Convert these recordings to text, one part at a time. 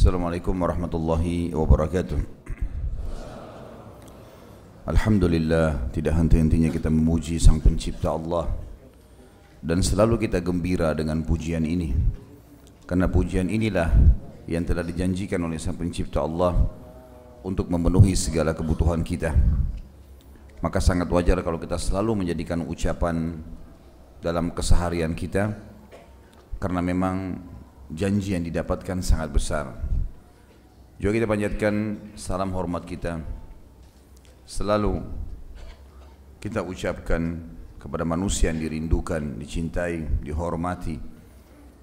Assalamualaikum warahmatullahi wabarakatuh. Alhamdulillah tidak henti-hentinya kita memuji sang pencipta Allah. Dan selalu kita gembira dengan pujian ini. Karena pujian inilah yang telah dijanjikan oleh sang pencipta Allah untuk memenuhi segala kebutuhan kita. Maka sangat wajar kalau kita selalu menjadikan ucapan dalam keseharian kita. Karena memang janji yang didapatkan sangat besar. Juga kita panjatkan salam hormat kita. Selalu kita ucapkan kepada manusia yang dirindukan, dicintai, dihormati.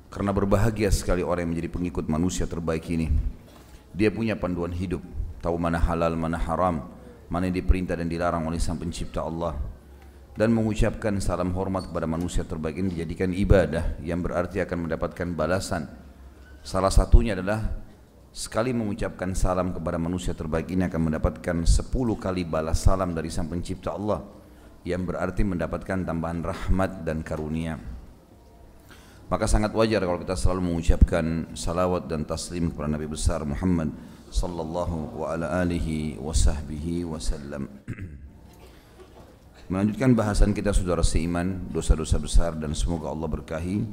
Karena berbahagia sekali orang yang menjadi pengikut manusia terbaik ini. Dia punya panduan hidup tahu mana halal, mana haram mana yang diperintah dan dilarang oleh sang pencipta Allah dan mengucapkan salam hormat kepada manusia terbaik ini dijadikan ibadah yang berarti akan mendapatkan balasan. Salah satunya adalah sekali mengucapkan salam kepada manusia terbaik ini akan mendapatkan 10 kali balas salam dari sang pencipta Allah yang berarti mendapatkan tambahan rahmat dan karunia. Maka sangat wajar kalau kita selalu mengucapkan salawat dan taslim kepada Nabi besar Muhammad sallallahu wa ala alihi wa sahbihi wasallam melanjutkan bahasan kita saudara seiman dosa-dosa besar dan semoga Allah berkahi.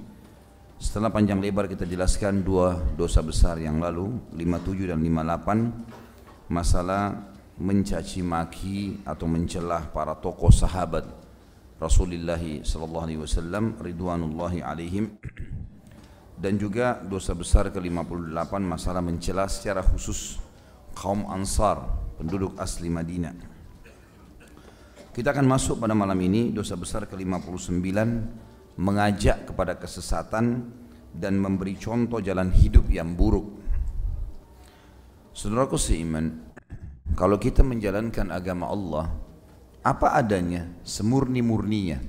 Setelah panjang lebar kita jelaskan dua dosa besar yang lalu 57 dan 58 masalah mencaci maki atau mencelah para tokoh sahabat Rasulullah sallallahu alaihi wasallam ridwanullahi alaihim. Dan juga dosa besar ke-58 masalah mencela secara khusus kaum Ansar penduduk asli Madinah kita akan masuk pada malam ini dosa besar ke-59 mengajak kepada kesesatan dan memberi contoh jalan hidup yang buruk. Saudaraku seiman, kalau kita menjalankan agama Allah, apa adanya, semurni-murninya.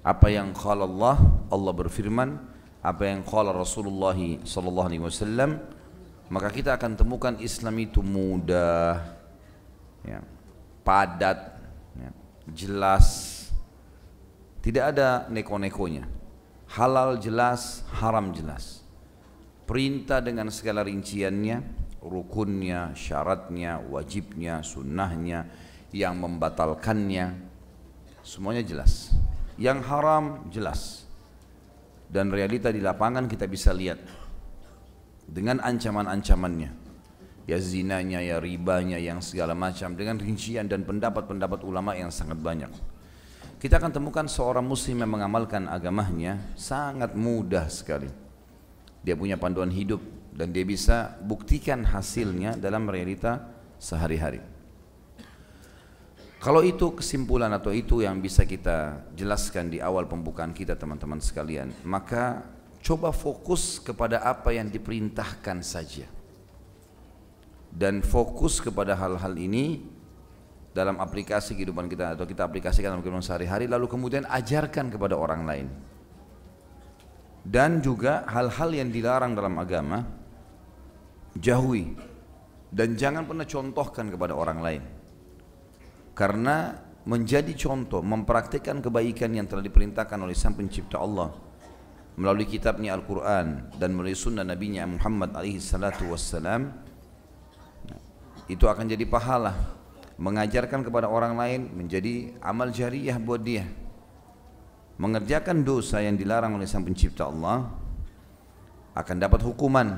Apa yang qala Allah, Allah berfirman, apa yang qala Rasulullah sallallahu alaihi wasallam, maka kita akan temukan Islam itu mudah, ya, padat, jelas, tidak ada neko-nekonya. Halal jelas, haram jelas. Perintah dengan segala rinciannya, rukunnya, syaratnya, wajibnya, sunnahnya, yang membatalkannya, semuanya jelas. Yang haram jelas. Dan realita di lapangan kita bisa lihat dengan ancaman-ancamannya. Ya zinanya, ya ribanya, yang segala macam dengan rincian dan pendapat-pendapat ulama yang sangat banyak kita akan temukan seorang muslim yang mengamalkan agamanya sangat mudah sekali. Dia punya panduan hidup dan dia bisa buktikan hasilnya dalam realita sehari-hari. Kalau itu kesimpulan atau itu yang bisa kita jelaskan di awal pembukaan kita teman-teman sekalian, maka coba fokus kepada apa yang diperintahkan saja. Dan fokus kepada hal-hal ini dalam aplikasi kehidupan kita atau kita aplikasikan dalam kehidupan sehari-hari lalu kemudian ajarkan kepada orang lain. Dan juga hal-hal yang dilarang dalam agama jauhi dan jangan pernah contohkan kepada orang lain. Karena menjadi contoh mempraktikkan kebaikan yang telah diperintahkan oleh sang pencipta Allah melalui kitabnya Al-Quran dan melalui sunnah Nabi Muhammad alaihi salatu wassalam itu akan jadi pahala. Mengajarkan kepada orang lain menjadi amal jariah buat dia. Mengerjakan dosa yang dilarang oleh sang pencipta Allah akan dapat hukuman.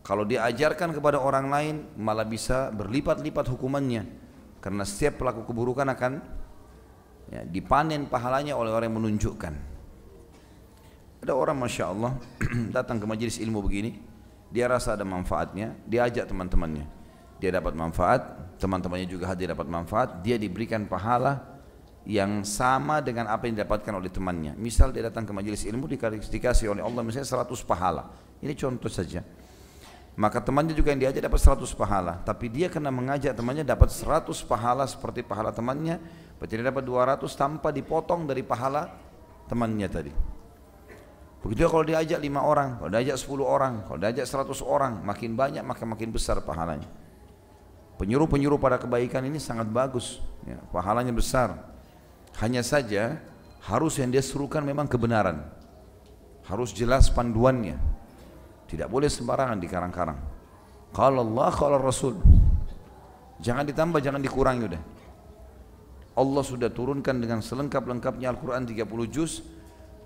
Kalau dia ajarkan kepada orang lain malah bisa berlipat-lipat hukumannya. Karena setiap pelaku keburukan akan ya, dipanen pahalanya oleh orang yang menunjukkan. Ada orang Masya Allah datang ke majelis ilmu begini dia rasa ada manfaatnya dia ajak teman-temannya dia dapat manfaat, teman-temannya juga hadir dapat manfaat, dia diberikan pahala yang sama dengan apa yang didapatkan oleh temannya. Misal dia datang ke majelis ilmu dikasih oleh Allah misalnya 100 pahala. Ini contoh saja. Maka temannya juga yang diajak dapat 100 pahala, tapi dia kena mengajak temannya dapat 100 pahala seperti pahala temannya, berarti dia dapat 200 tanpa dipotong dari pahala temannya tadi. Begitu kalau diajak lima orang, kalau diajak 10 orang, kalau diajak 100 orang, makin banyak maka makin besar pahalanya. Penyuruh-penyuruh pada kebaikan ini sangat bagus, ya, pahalanya besar. Hanya saja harus yang dia serukan memang kebenaran. Harus jelas panduannya. Tidak boleh sembarangan di karang-karang. Kalau Allah, kalau Rasul. Jangan ditambah, jangan dikurangi udah. Allah sudah turunkan dengan selengkap-lengkapnya Al-Quran 30 juz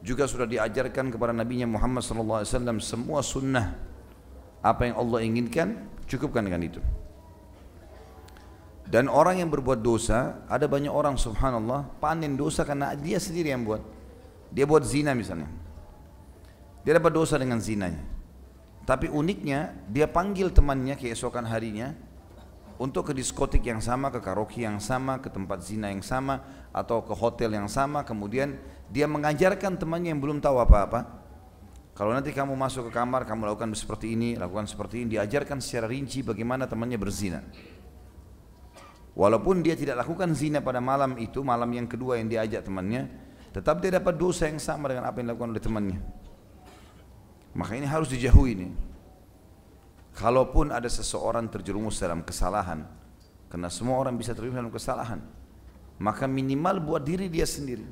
juga sudah diajarkan kepada Nabi Muhammad SAW semua sunnah apa yang Allah inginkan cukupkan dengan itu dan orang yang berbuat dosa ada banyak orang subhanallah panen dosa karena dia sendiri yang buat dia buat zina misalnya dia dapat dosa dengan zinanya tapi uniknya dia panggil temannya keesokan harinya untuk ke diskotik yang sama, ke karaoke yang sama, ke tempat zina yang sama, atau ke hotel yang sama, kemudian dia mengajarkan temannya yang belum tahu apa-apa. Kalau nanti kamu masuk ke kamar, kamu lakukan seperti ini, lakukan seperti ini, diajarkan secara rinci bagaimana temannya berzina. Walaupun dia tidak lakukan zina pada malam itu, malam yang kedua yang diajak temannya, tetap dia dapat dosa yang sama dengan apa yang dilakukan oleh temannya. Maka ini harus dijauhi ini. Kalaupun ada seseorang terjerumus dalam kesalahan, karena semua orang bisa terjerumus dalam kesalahan, maka minimal buat diri dia sendiri.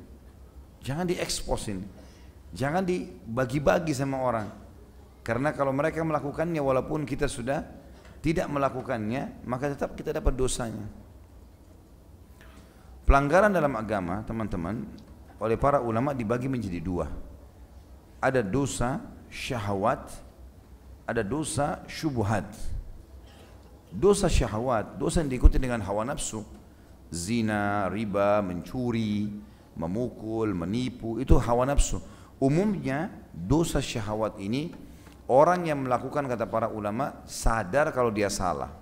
Jangan diekspos ini. Jangan dibagi-bagi sama orang. Karena kalau mereka melakukannya walaupun kita sudah tidak melakukannya, maka tetap kita dapat dosanya. Pelanggaran dalam agama, teman-teman, oleh para ulama dibagi menjadi dua. Ada dosa syahwat ada dosa syubhat. Dosa syahwat, dosa yang diikuti dengan hawa nafsu, zina, riba, mencuri, memukul, menipu, itu hawa nafsu. Umumnya dosa syahwat ini orang yang melakukan kata para ulama sadar kalau dia salah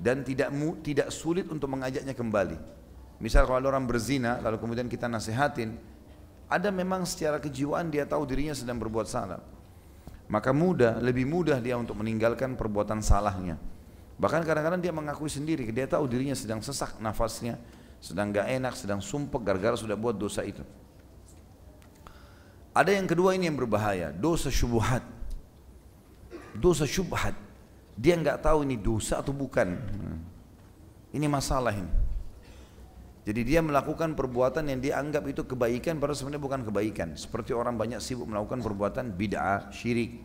dan tidak tidak sulit untuk mengajaknya kembali. Misal kalau ada orang berzina lalu kemudian kita nasihatin, ada memang secara kejiwaan dia tahu dirinya sedang berbuat salah maka mudah, lebih mudah dia untuk meninggalkan perbuatan salahnya. Bahkan kadang-kadang dia mengakui sendiri, dia tahu dirinya sedang sesak nafasnya, sedang gak enak, sedang sumpah gara-gara sudah buat dosa itu. Ada yang kedua ini yang berbahaya, dosa syubhat. Dosa syubhat. Dia nggak tahu ini dosa atau bukan. Ini masalah ini. Jadi dia melakukan perbuatan yang dia anggap itu kebaikan padahal sebenarnya bukan kebaikan. Seperti orang banyak sibuk melakukan perbuatan bid'ah, syirik.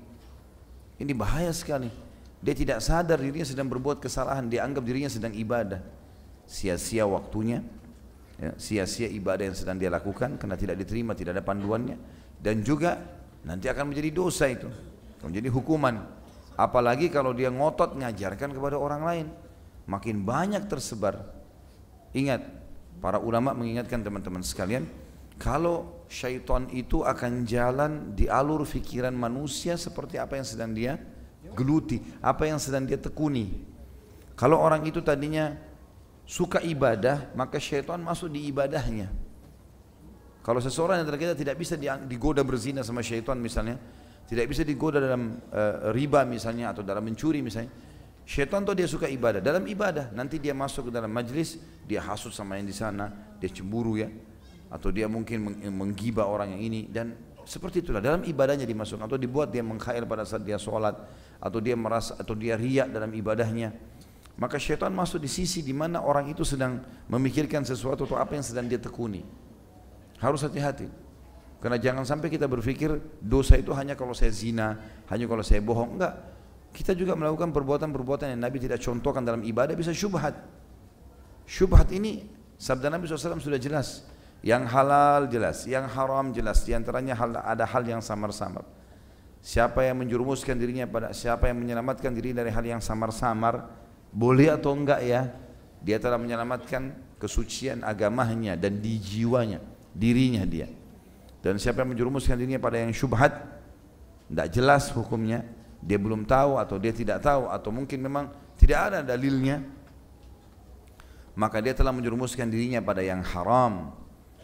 Ini bahaya sekali. Dia tidak sadar dirinya sedang berbuat kesalahan, dia anggap dirinya sedang ibadah. Sia-sia waktunya, ya, sia-sia ibadah yang sedang dia lakukan karena tidak diterima, tidak ada panduannya. Dan juga nanti akan menjadi dosa itu, menjadi hukuman. Apalagi kalau dia ngotot ngajarkan kepada orang lain, makin banyak tersebar. Ingat, Para ulama mengingatkan teman-teman sekalian, kalau syaitan itu akan jalan di alur fikiran manusia seperti apa yang sedang dia geluti, apa yang sedang dia tekuni. Kalau orang itu tadinya suka ibadah, maka syaitan masuk di ibadahnya. Kalau seseorang yang kita tidak bisa digoda berzina sama syaitan misalnya, tidak bisa digoda dalam uh, riba misalnya atau dalam mencuri misalnya, Syaitan tuh dia suka ibadah. Dalam ibadah nanti dia masuk ke dalam majlis, dia hasut sama yang di sana, dia cemburu ya, atau dia mungkin menggibah orang yang ini dan seperti itulah. Dalam ibadahnya dimasukkan atau dibuat dia mengkhair pada saat dia sholat atau dia merasa atau dia riak dalam ibadahnya. Maka syaitan masuk di sisi di mana orang itu sedang memikirkan sesuatu atau apa yang sedang dia tekuni. Harus hati-hati. Karena jangan sampai kita berpikir dosa itu hanya kalau saya zina hanya kalau saya bohong. Enggak kita juga melakukan perbuatan-perbuatan yang Nabi tidak contohkan dalam ibadah bisa syubhat. Syubhat ini sabda Nabi SAW sudah jelas. Yang halal jelas, yang haram jelas. Di antaranya hal, ada hal yang samar-samar. Siapa yang menjurumuskan dirinya pada siapa yang menyelamatkan diri dari hal yang samar-samar, boleh atau enggak ya? Dia telah menyelamatkan kesucian agamanya dan di jiwanya, dirinya dia. Dan siapa yang menjurumuskan dirinya pada yang syubhat, tidak jelas hukumnya, dia belum tahu atau dia tidak tahu atau mungkin memang tidak ada dalilnya maka dia telah menjerumuskan dirinya pada yang haram.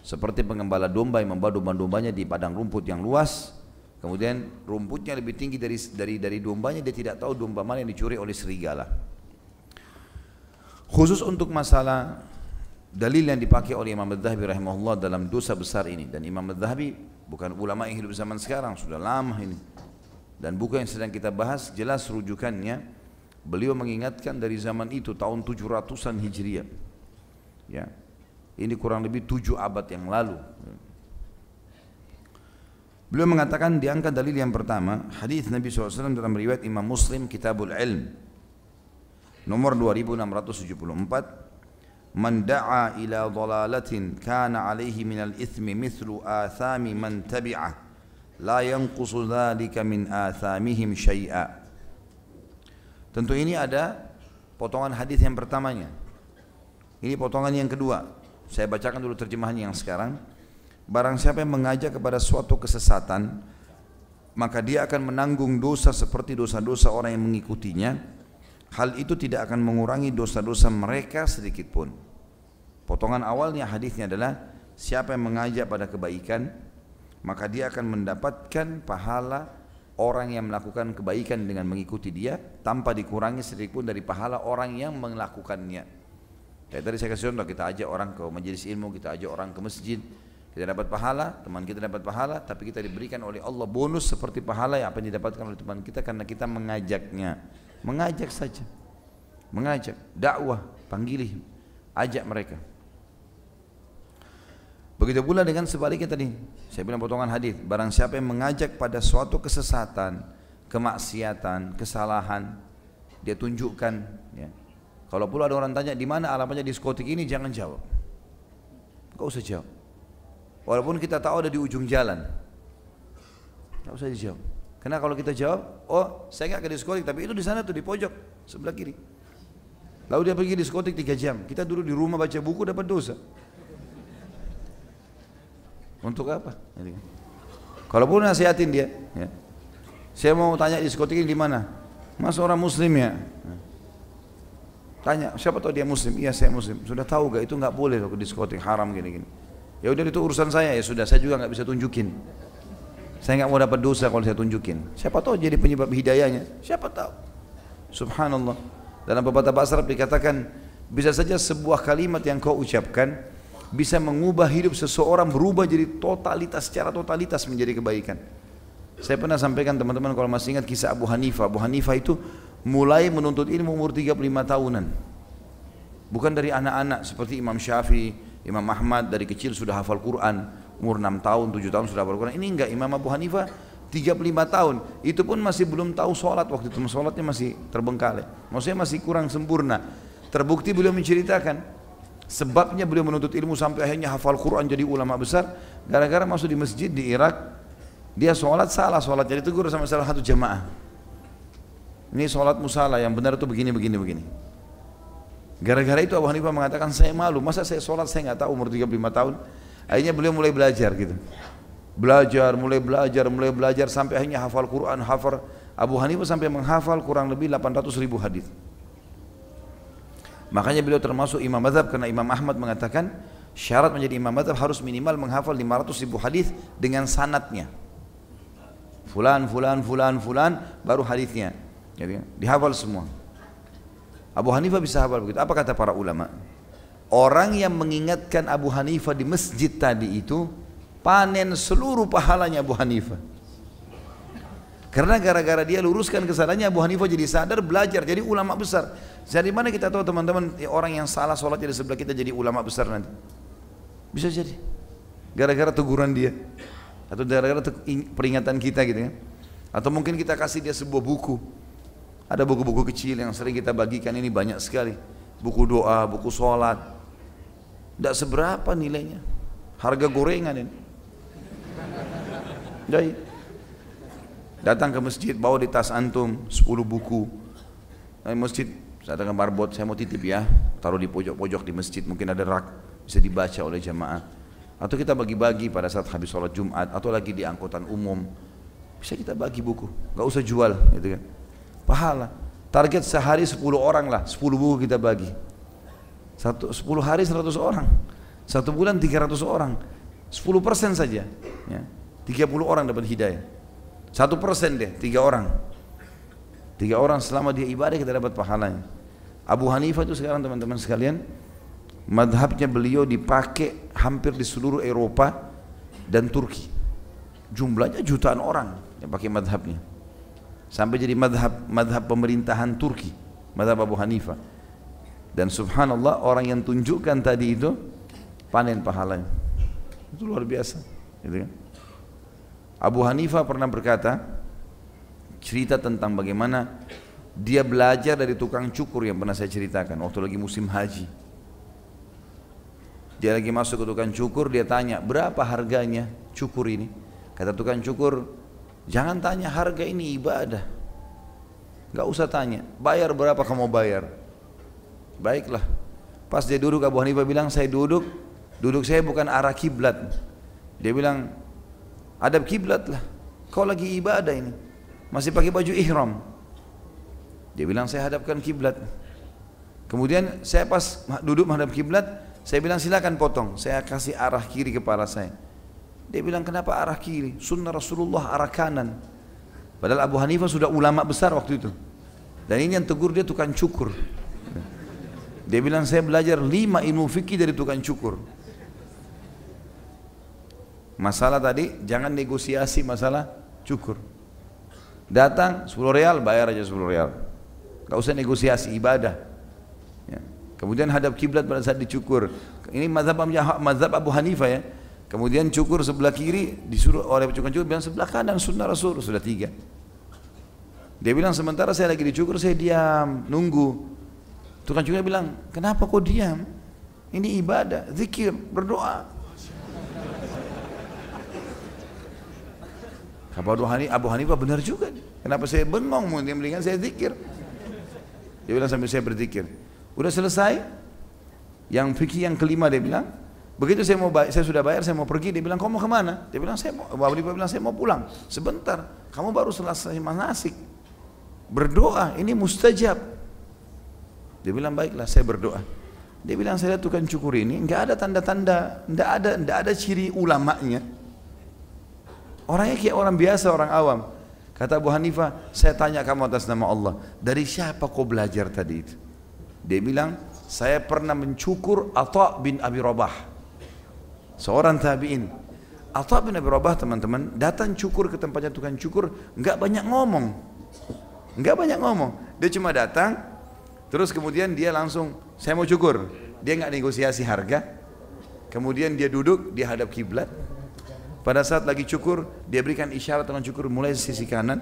Seperti pengembala domba yang membawa domba-dombanya di padang rumput yang luas. Kemudian rumputnya lebih tinggi dari dari dari dombanya. Dia tidak tahu domba mana yang dicuri oleh serigala. Khusus untuk masalah dalil yang dipakai oleh Imam Al-Dhahabi rahimahullah dalam dosa besar ini. Dan Imam Al-Dhahabi bukan ulama yang hidup zaman sekarang sudah lama ini dan buku yang sedang kita bahas jelas rujukannya beliau mengingatkan dari zaman itu tahun 700-an Hijriah. Ya. Ini kurang lebih tujuh abad yang lalu. Beliau mengatakan diangkat dalil yang pertama hadis Nabi SAW dalam riwayat Imam Muslim Kitabul Ilm Nomor 2674 Man da'a ila dhalalatin kana alaihi minal ithmi mithlu athami man tabi'ah la yanqusu dhalika min athamihim syai'a Tentu ini ada potongan hadis yang pertamanya. Ini potongan yang kedua. Saya bacakan dulu terjemahannya yang sekarang. Barang siapa yang mengajak kepada suatu kesesatan, maka dia akan menanggung dosa seperti dosa-dosa orang yang mengikutinya. Hal itu tidak akan mengurangi dosa-dosa mereka sedikit pun. Potongan awalnya hadisnya adalah siapa yang mengajak pada kebaikan, maka dia akan mendapatkan pahala orang yang melakukan kebaikan dengan mengikuti dia tanpa dikurangi sedikit pun dari pahala orang yang melakukannya. Kayak tadi saya kasih contoh, kita ajak orang ke majelis ilmu, kita ajak orang ke masjid, kita dapat pahala, teman kita dapat pahala, tapi kita diberikan oleh Allah bonus seperti pahala yang apa yang didapatkan oleh teman kita karena kita mengajaknya. Mengajak saja. Mengajak, dakwah, panggili, ajak mereka. Begitu pula dengan sebaliknya tadi, saya bilang potongan hadis, barang siapa yang mengajak pada suatu kesesatan, kemaksiatan, kesalahan, dia tunjukkan ya, kalau pula ada orang tanya di mana alamatnya diskotik ini jangan jawab. Enggak usah jawab. Walaupun kita tahu ada di ujung jalan. Enggak usah dijawab. Karena kalau kita jawab, oh saya nggak ke diskotik tapi itu di sana tuh di pojok sebelah kiri. Lalu dia pergi diskotik tiga jam. Kita dulu di rumah baca buku dapat dosa. Untuk apa? Kalau pun nasihatin dia, ya. saya mau tanya diskotik di mana? Mas orang muslim ya? Tanya, siapa tahu dia muslim? Iya saya muslim. Sudah tahu gak itu nggak boleh loh ke diskotik haram gini-gini. Ya udah itu urusan saya ya sudah. Saya juga nggak bisa tunjukin. Saya nggak mau dapat dosa kalau saya tunjukin. Siapa tahu jadi penyebab hidayahnya? Siapa tahu? Subhanallah. Dalam beberapa bahasa Arab dikatakan bisa saja sebuah kalimat yang kau ucapkan bisa mengubah hidup seseorang berubah jadi totalitas secara totalitas menjadi kebaikan. Saya pernah sampaikan teman-teman kalau masih ingat kisah Abu Hanifah. Abu Hanifah itu mulai menuntut ilmu umur 35 tahunan. Bukan dari anak-anak seperti Imam Syafi'i, Imam Ahmad dari kecil sudah hafal Quran, umur 6 tahun, 7 tahun sudah hafal Quran. Ini enggak, Imam Abu Hanifah 35 tahun. Itu pun masih belum tahu sholat waktu itu, sholatnya masih terbengkalai. Maksudnya masih kurang sempurna. Terbukti beliau menceritakan sebabnya beliau menuntut ilmu sampai akhirnya hafal Quran jadi ulama besar gara-gara masuk di masjid di Irak dia sholat salah sholat jadi tegur sama salah satu jamaah ini sholat musala yang benar itu begini, begini, begini. Gara-gara itu Abu Hanifah mengatakan saya malu, masa saya sholat saya nggak tahu umur 35 tahun. Akhirnya beliau mulai belajar gitu. Belajar, mulai belajar, mulai belajar sampai akhirnya hafal Quran, hafal Abu Hanifah sampai menghafal kurang lebih 800 ribu hadis. Makanya beliau termasuk imam madhab karena Imam Ahmad mengatakan syarat menjadi imam madhab harus minimal menghafal 500 ribu hadis dengan sanatnya. Fulan, fulan, fulan, fulan, baru hadisnya. Jadi, dihafal semua. Abu Hanifah bisa hafal begitu. Apa kata para ulama? Orang yang mengingatkan Abu Hanifah di masjid tadi itu panen seluruh pahalanya Abu Hanifah. Karena gara-gara dia luruskan kesalahannya Abu Hanifah jadi sadar belajar jadi ulama besar. Jadi mana kita tahu teman-teman ya, orang yang salah sholat di sebelah kita jadi ulama besar nanti? Bisa jadi. Gara-gara teguran dia atau gara-gara peringatan kita gitu ya. Atau mungkin kita kasih dia sebuah buku ada buku-buku kecil yang sering kita bagikan ini banyak sekali. Buku doa, buku sholat. Tidak seberapa nilainya. Harga gorengan ini. Jadi, datang ke masjid, bawa di tas antum 10 buku. Di masjid, saya datang barbot, saya mau titip ya. Taruh di pojok-pojok di masjid, mungkin ada rak. Bisa dibaca oleh jamaah. Atau kita bagi-bagi pada saat habis sholat Jumat. Atau lagi di angkutan umum. Bisa kita bagi buku. Gak usah jual gitu kan pahala. Target sehari 10 orang lah, 10 buku kita bagi. Satu, 10 hari 100 orang. Satu bulan 300 orang. 10 persen saja. Ya. 30 orang dapat hidayah. Satu persen deh, tiga orang. Tiga orang selama dia ibadah kita dapat pahalanya. Abu Hanifah itu sekarang teman-teman sekalian, madhabnya beliau dipakai hampir di seluruh Eropa dan Turki. Jumlahnya jutaan orang yang pakai madhabnya sampai jadi madhab madhab pemerintahan Turki madhab Abu Hanifah dan subhanallah orang yang tunjukkan tadi itu panen pahalanya itu luar biasa gitu kan Abu Hanifah pernah berkata cerita tentang bagaimana Dia belajar dari tukang cukur yang pernah saya ceritakan waktu lagi musim haji. Dia lagi masuk ke tukang cukur, dia tanya, berapa harganya cukur ini? Kata tukang cukur, jangan tanya harga ini ibadah. Gak usah tanya, bayar berapa kamu bayar? Baiklah. Pas dia duduk Abu Hanifah bilang, saya duduk, duduk saya bukan arah kiblat. Dia bilang, adab kiblat lah. Kau lagi ibadah ini, masih pakai baju ihram. Dia bilang saya hadapkan kiblat. Kemudian saya pas duduk menghadap kiblat, saya bilang silakan potong, saya kasih arah kiri kepala saya. Dia bilang kenapa arah kiri? Sunnah Rasulullah arah kanan. Padahal Abu Hanifah sudah ulama besar waktu itu. Dan ini yang tegur dia tukang cukur. Dia bilang saya belajar lima ilmu fikih dari tukang cukur. Masalah tadi jangan negosiasi masalah cukur. Datang 10 real bayar aja 10 real. Gak usah negosiasi ibadah. Kemudian hadap kiblat pada saat dicukur. Ini mazhab mazhab Abu Hanifah ya. Kemudian cukur sebelah kiri disuruh oleh tukang cukur bilang sebelah kanan sunnah Rasul sudah tiga. Dia bilang sementara saya lagi dicukur saya diam nunggu. Tukang cukur bilang kenapa kok diam? Ini ibadah, zikir, berdoa. Abu Hanifah, Abu Hanifah benar juga. Kenapa saya bengong? Mungkin mendingan saya zikir. Dia bilang sambil saya berzikir. Udah selesai, yang fikih yang kelima dia bilang, begitu saya mau saya sudah bayar, saya mau pergi, dia bilang, kamu mau ke mana? Dia bilang, saya mau, Abu bilang, saya mau pulang. Sebentar, kamu baru selesai manasik. Berdoa, ini mustajab. Dia bilang, baiklah, saya berdoa. Dia bilang, saya lihat tukang cukur ini, enggak ada tanda-tanda, enggak ada, enggak ada ciri ulamanya. Orangnya kayak orang biasa, orang awam. Kata Abu Hanifah, saya tanya kamu atas nama Allah, dari siapa kau belajar tadi itu? Dia bilang, saya pernah mencukur Atta bin Abi Rabah. Seorang tabi'in. Atta bin Abi Rabah teman-teman datang cukur ke tempatnya tukang cukur, nggak banyak ngomong. Nggak banyak ngomong. Dia cuma datang, terus kemudian dia langsung, saya mau cukur. Dia nggak negosiasi harga. Kemudian dia duduk, dia hadap kiblat. Pada saat lagi cukur, dia berikan isyarat dengan cukur mulai sisi kanan.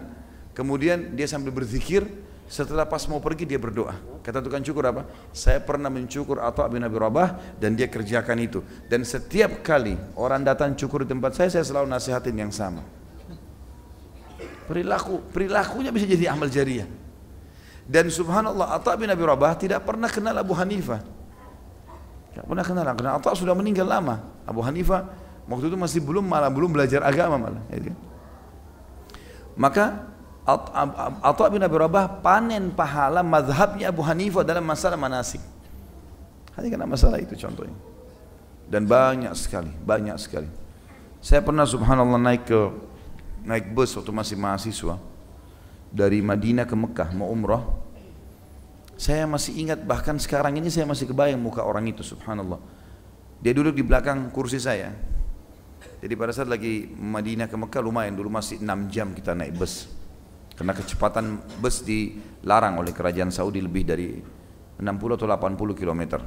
Kemudian dia sambil berzikir, setelah pas mau pergi dia berdoa. Kata tukang cukur apa? Saya pernah mencukur Atta bin Abi Rabah dan dia kerjakan itu. Dan setiap kali orang datang cukur di tempat saya, saya selalu nasihatin yang sama. Perilaku, perilakunya bisa jadi amal jariah. Dan subhanallah Atta bin Abi Rabah tidak pernah kenal Abu Hanifah. Tidak pernah kenal, karena Atta sudah meninggal lama. Abu Hanifah waktu itu masih belum malah belum belajar agama malah. Ya kan? Maka Atha bin Abi Rabah panen pahala mazhabnya Abu Hanifah dalam masalah manasik. Hanya karena masalah itu contohnya. Dan banyak sekali, banyak sekali. Saya pernah subhanallah naik ke naik bus waktu masih mahasiswa dari Madinah ke Mekah mau umrah. Saya masih ingat bahkan sekarang ini saya masih kebayang muka orang itu subhanallah. Dia duduk di belakang kursi saya. Jadi pada saat lagi Madinah ke Mekah lumayan dulu masih 6 jam kita naik bus. Karena kecepatan bus dilarang oleh kerajaan Saudi lebih dari 60 atau 80 km.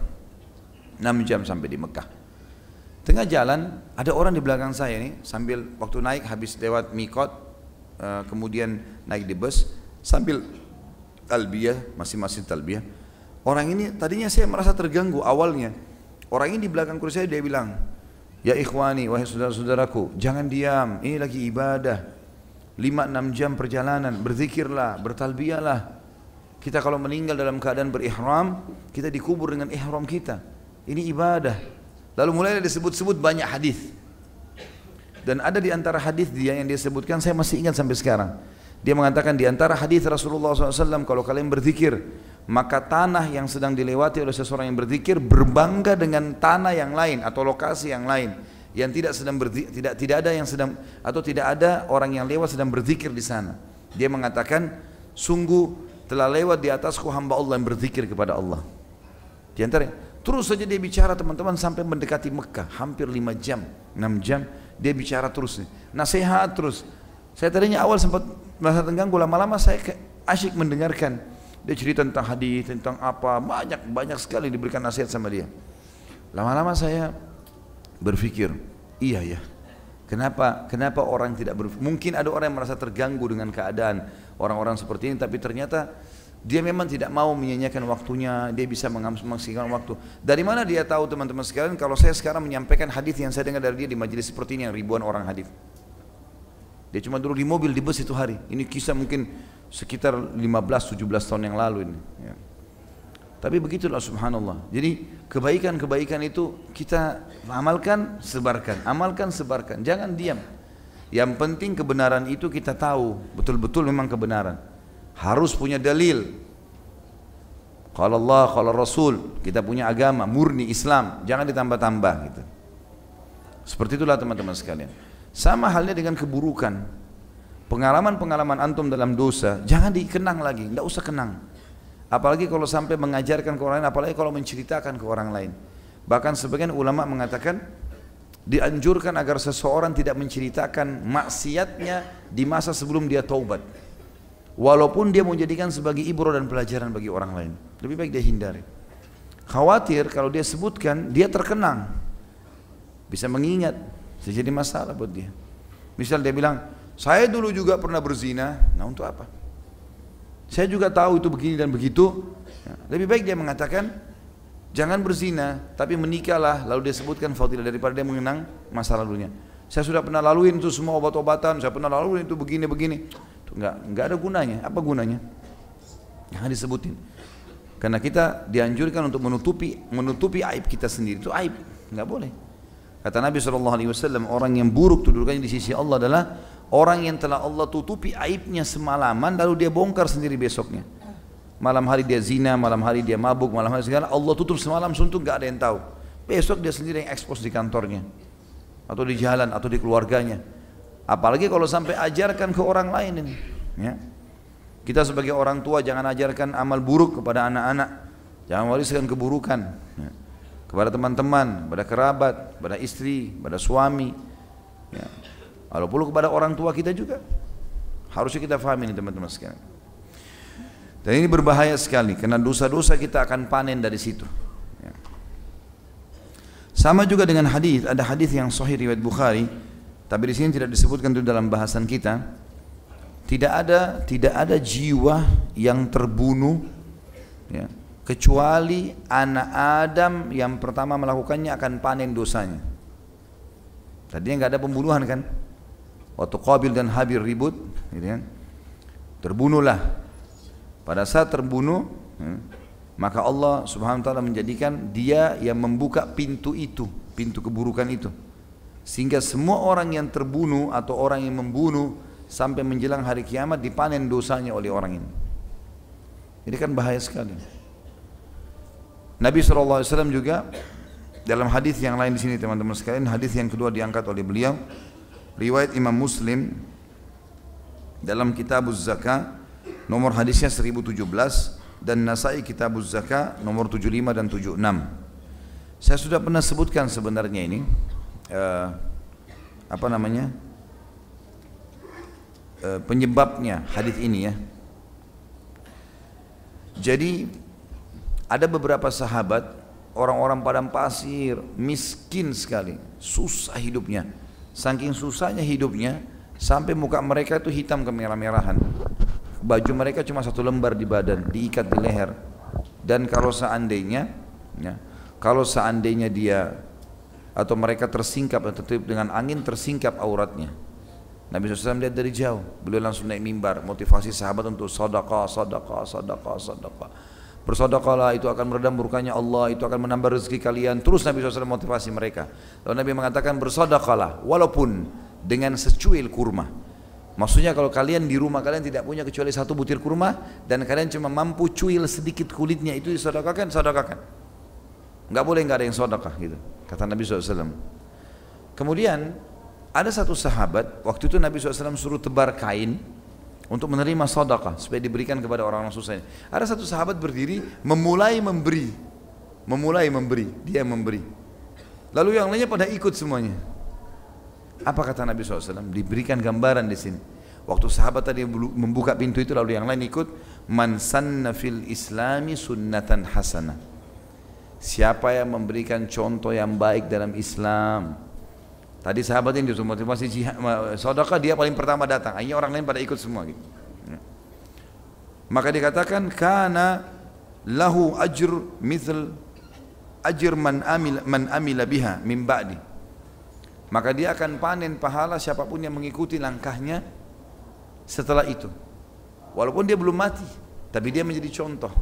6 jam sampai di Mekah. Tengah jalan ada orang di belakang saya ini sambil waktu naik habis lewat mikot eh, kemudian naik di bus sambil talbiyah masing-masing talbiyah. Orang ini tadinya saya merasa terganggu awalnya. Orang ini di belakang kursi saya dia bilang, "Ya ikhwani, wahai saudara-saudaraku, jangan diam. Ini lagi ibadah." lima enam jam perjalanan. Berzikirlah bertalbiyahlah. Kita kalau meninggal dalam keadaan berihram kita dikubur dengan ihram kita. Ini ibadah. Lalu mulai disebut-sebut banyak hadis. Dan ada di antara hadis dia yang dia sebutkan saya masih ingat sampai sekarang. Dia mengatakan di antara hadis Rasulullah SAW kalau kalian berzikir maka tanah yang sedang dilewati oleh seseorang yang berzikir berbangga dengan tanah yang lain atau lokasi yang lain yang tidak sedang berzikir, tidak tidak ada yang sedang atau tidak ada orang yang lewat sedang berzikir di sana. Dia mengatakan, sungguh telah lewat di atasku hamba Allah yang berzikir kepada Allah. Di antara terus saja dia bicara teman-teman sampai mendekati Mekah, hampir lima jam, enam jam dia bicara terus nih. Nasihat terus. Saya tadinya awal sempat merasa terganggu, lama-lama saya asyik mendengarkan. Dia cerita tentang hadis, tentang apa, banyak banyak sekali diberikan nasihat sama dia. Lama-lama saya berpikir, iya ya. Kenapa kenapa orang tidak berpikir? Mungkin ada orang yang merasa terganggu dengan keadaan orang-orang seperti ini, tapi ternyata Dia memang tidak mau menyanyikan waktunya, dia bisa memaksimalkan waktu. Dari mana dia tahu teman-teman sekalian kalau saya sekarang menyampaikan hadis yang saya dengar dari dia di majelis seperti ini yang ribuan orang hadis. Dia cuma dulu di mobil di bus itu hari. Ini kisah mungkin sekitar 15-17 tahun yang lalu ini. Ya. Tapi begitulah subhanallah. Jadi kebaikan-kebaikan itu kita amalkan, sebarkan. Amalkan, sebarkan. Jangan diam. Yang penting kebenaran itu kita tahu. Betul-betul memang kebenaran harus punya dalil kalau Allah, kalau Rasul, kita punya agama murni Islam, jangan ditambah-tambah gitu. Seperti itulah teman-teman sekalian. Sama halnya dengan keburukan. Pengalaman-pengalaman antum dalam dosa, jangan dikenang lagi, tidak usah kenang. Apalagi kalau sampai mengajarkan ke orang lain, apalagi kalau menceritakan ke orang lain. Bahkan sebagian ulama mengatakan dianjurkan agar seseorang tidak menceritakan maksiatnya di masa sebelum dia taubat. Walaupun dia mau jadikan sebagai ibro dan pelajaran bagi orang lain. Lebih baik dia hindari. Khawatir kalau dia sebutkan, dia terkenang. Bisa mengingat, bisa jadi masalah buat dia. Misal dia bilang, saya dulu juga pernah berzina. Nah untuk apa? Saya juga tahu itu begini dan begitu. Ya, lebih baik dia mengatakan, jangan berzina, tapi menikahlah. Lalu dia sebutkan fadilah daripada dia mengenang masa lalunya. Saya sudah pernah laluin itu semua obat-obatan, saya pernah laluin itu begini-begini. Enggak, enggak ada gunanya. Apa gunanya? Jangan disebutin. Karena kita dianjurkan untuk menutupi menutupi aib kita sendiri. Itu aib, enggak boleh. Kata Nabi SAW, orang yang buruk kedudukannya di sisi Allah adalah orang yang telah Allah tutupi aibnya semalaman lalu dia bongkar sendiri besoknya. Malam hari dia zina, malam hari dia mabuk, malam hari segala Allah tutup semalam suntuk enggak ada yang tahu. Besok dia sendiri yang ekspos di kantornya atau di jalan atau di keluarganya. Apalagi kalau sampai ajarkan ke orang lain ini. Ya. Kita sebagai orang tua jangan ajarkan amal buruk kepada anak-anak. Jangan wariskan keburukan. Ya. Kepada teman-teman, kepada kerabat, kepada istri, kepada suami. Ya. Walaupun kepada orang tua kita juga. Harusnya kita fahami ini teman-teman sekalian. Dan ini berbahaya sekali karena dosa-dosa kita akan panen dari situ. Ya. Sama juga dengan hadis, ada hadis yang sahih riwayat Bukhari tapi di sini tidak disebutkan itu dalam bahasan kita. Tidak ada tidak ada jiwa yang terbunuh ya, kecuali anak Adam yang pertama melakukannya akan panen dosanya. Tadinya nggak ada pembunuhan kan? Waktu Qabil dan Habil ribut, gitu kan? Terbunuhlah. Pada saat terbunuh, ya, maka Allah Subhanahu wa taala menjadikan dia yang membuka pintu itu, pintu keburukan itu. Sehingga semua orang yang terbunuh atau orang yang membunuh sampai menjelang hari kiamat dipanen dosanya oleh orang ini. Ini kan bahaya sekali. Nabi SAW juga dalam hadis yang lain di sini teman-teman sekalian, hadis yang kedua diangkat oleh beliau, riwayat Imam Muslim dalam Kitab Zakah nomor hadisnya 1017 dan Nasai Kitab Zakah nomor 75 dan 76. Saya sudah pernah sebutkan sebenarnya ini uh, apa namanya uh, penyebabnya hadis ini ya. Jadi ada beberapa sahabat orang-orang padang pasir miskin sekali, susah hidupnya. Saking susahnya hidupnya sampai muka mereka itu hitam kemerah-merahan. Baju mereka cuma satu lembar di badan, diikat di leher. Dan kalau seandainya ya, kalau seandainya dia atau mereka tersingkap atau dengan angin tersingkap auratnya. Nabi SAW lihat dari jauh, beliau langsung naik mimbar, motivasi sahabat untuk sadaqah, sadaqah, sadaqah, sadaqah. Bersodakahlah itu akan meredam murkanya Allah, itu akan menambah rezeki kalian. Terus Nabi SAW motivasi mereka. Lalu Nabi mengatakan bersodakahlah walaupun dengan secuil kurma. Maksudnya kalau kalian di rumah kalian tidak punya kecuali satu butir kurma dan kalian cuma mampu cuil sedikit kulitnya itu disodakakan, sodakakan. Enggak boleh enggak ada yang sodakah gitu kata Nabi SAW. Kemudian ada satu sahabat, waktu itu Nabi SAW suruh tebar kain untuk menerima sodakah supaya diberikan kepada orang-orang susah ini. Ada satu sahabat berdiri memulai memberi, memulai memberi, dia memberi. Lalu yang lainnya pada ikut semuanya. Apa kata Nabi SAW? Diberikan gambaran di sini. Waktu sahabat tadi membuka pintu itu lalu yang lain ikut. Man sanna fil islami sunnatan hasanah Siapa yang memberikan contoh yang baik dalam Islam? Tadi sahabat ini disuruh motivasi jihad, sodaka dia paling pertama datang. Akhirnya orang lain pada ikut semua gitu. Ya. Maka dikatakan kana lahu ajr mithl ajr man amil man amila biha min ba'di. Maka dia akan panen pahala siapa pun yang mengikuti langkahnya setelah itu. Walaupun dia belum mati, tapi dia menjadi contoh.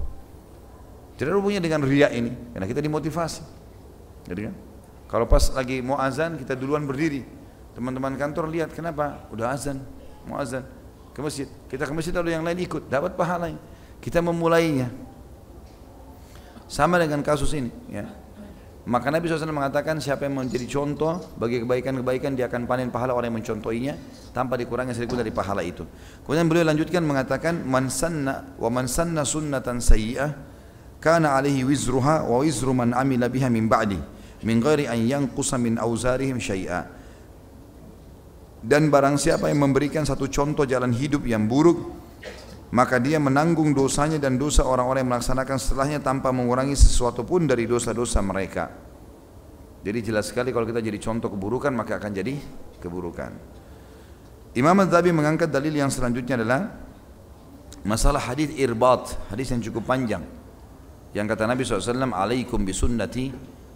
Tidak ada hubungannya dengan ria ini, karena kita dimotivasi. Jadi kan, kalau pas lagi mau azan kita duluan berdiri, teman-teman kantor lihat kenapa? Udah azan, mau azan ke masjid. Kita ke masjid lalu yang lain ikut, dapat pahalanya. Kita memulainya. Sama dengan kasus ini, ya. Maka Nabi SAW mengatakan siapa yang menjadi contoh bagi kebaikan-kebaikan dia akan panen pahala orang yang mencontohinya tanpa dikurangi sedikit dari pahala itu. Kemudian beliau lanjutkan mengatakan man sanna wa man sanna sunnatan sayyi'ah kana alaihi wizruha wa wizru man amila biha min ba'di min ghairi an yanqusa min auzarihim syai'a. Dan barang siapa yang memberikan satu contoh jalan hidup yang buruk maka dia menanggung dosanya dan dosa orang-orang yang melaksanakan setelahnya tanpa mengurangi sesuatu pun dari dosa-dosa mereka. Jadi jelas sekali kalau kita jadi contoh keburukan maka akan jadi keburukan. Imam Az-Zabi mengangkat dalil yang selanjutnya adalah masalah hadis irbat, hadis yang cukup panjang. Yang kata Nabi SAW, Alaikum bisunnati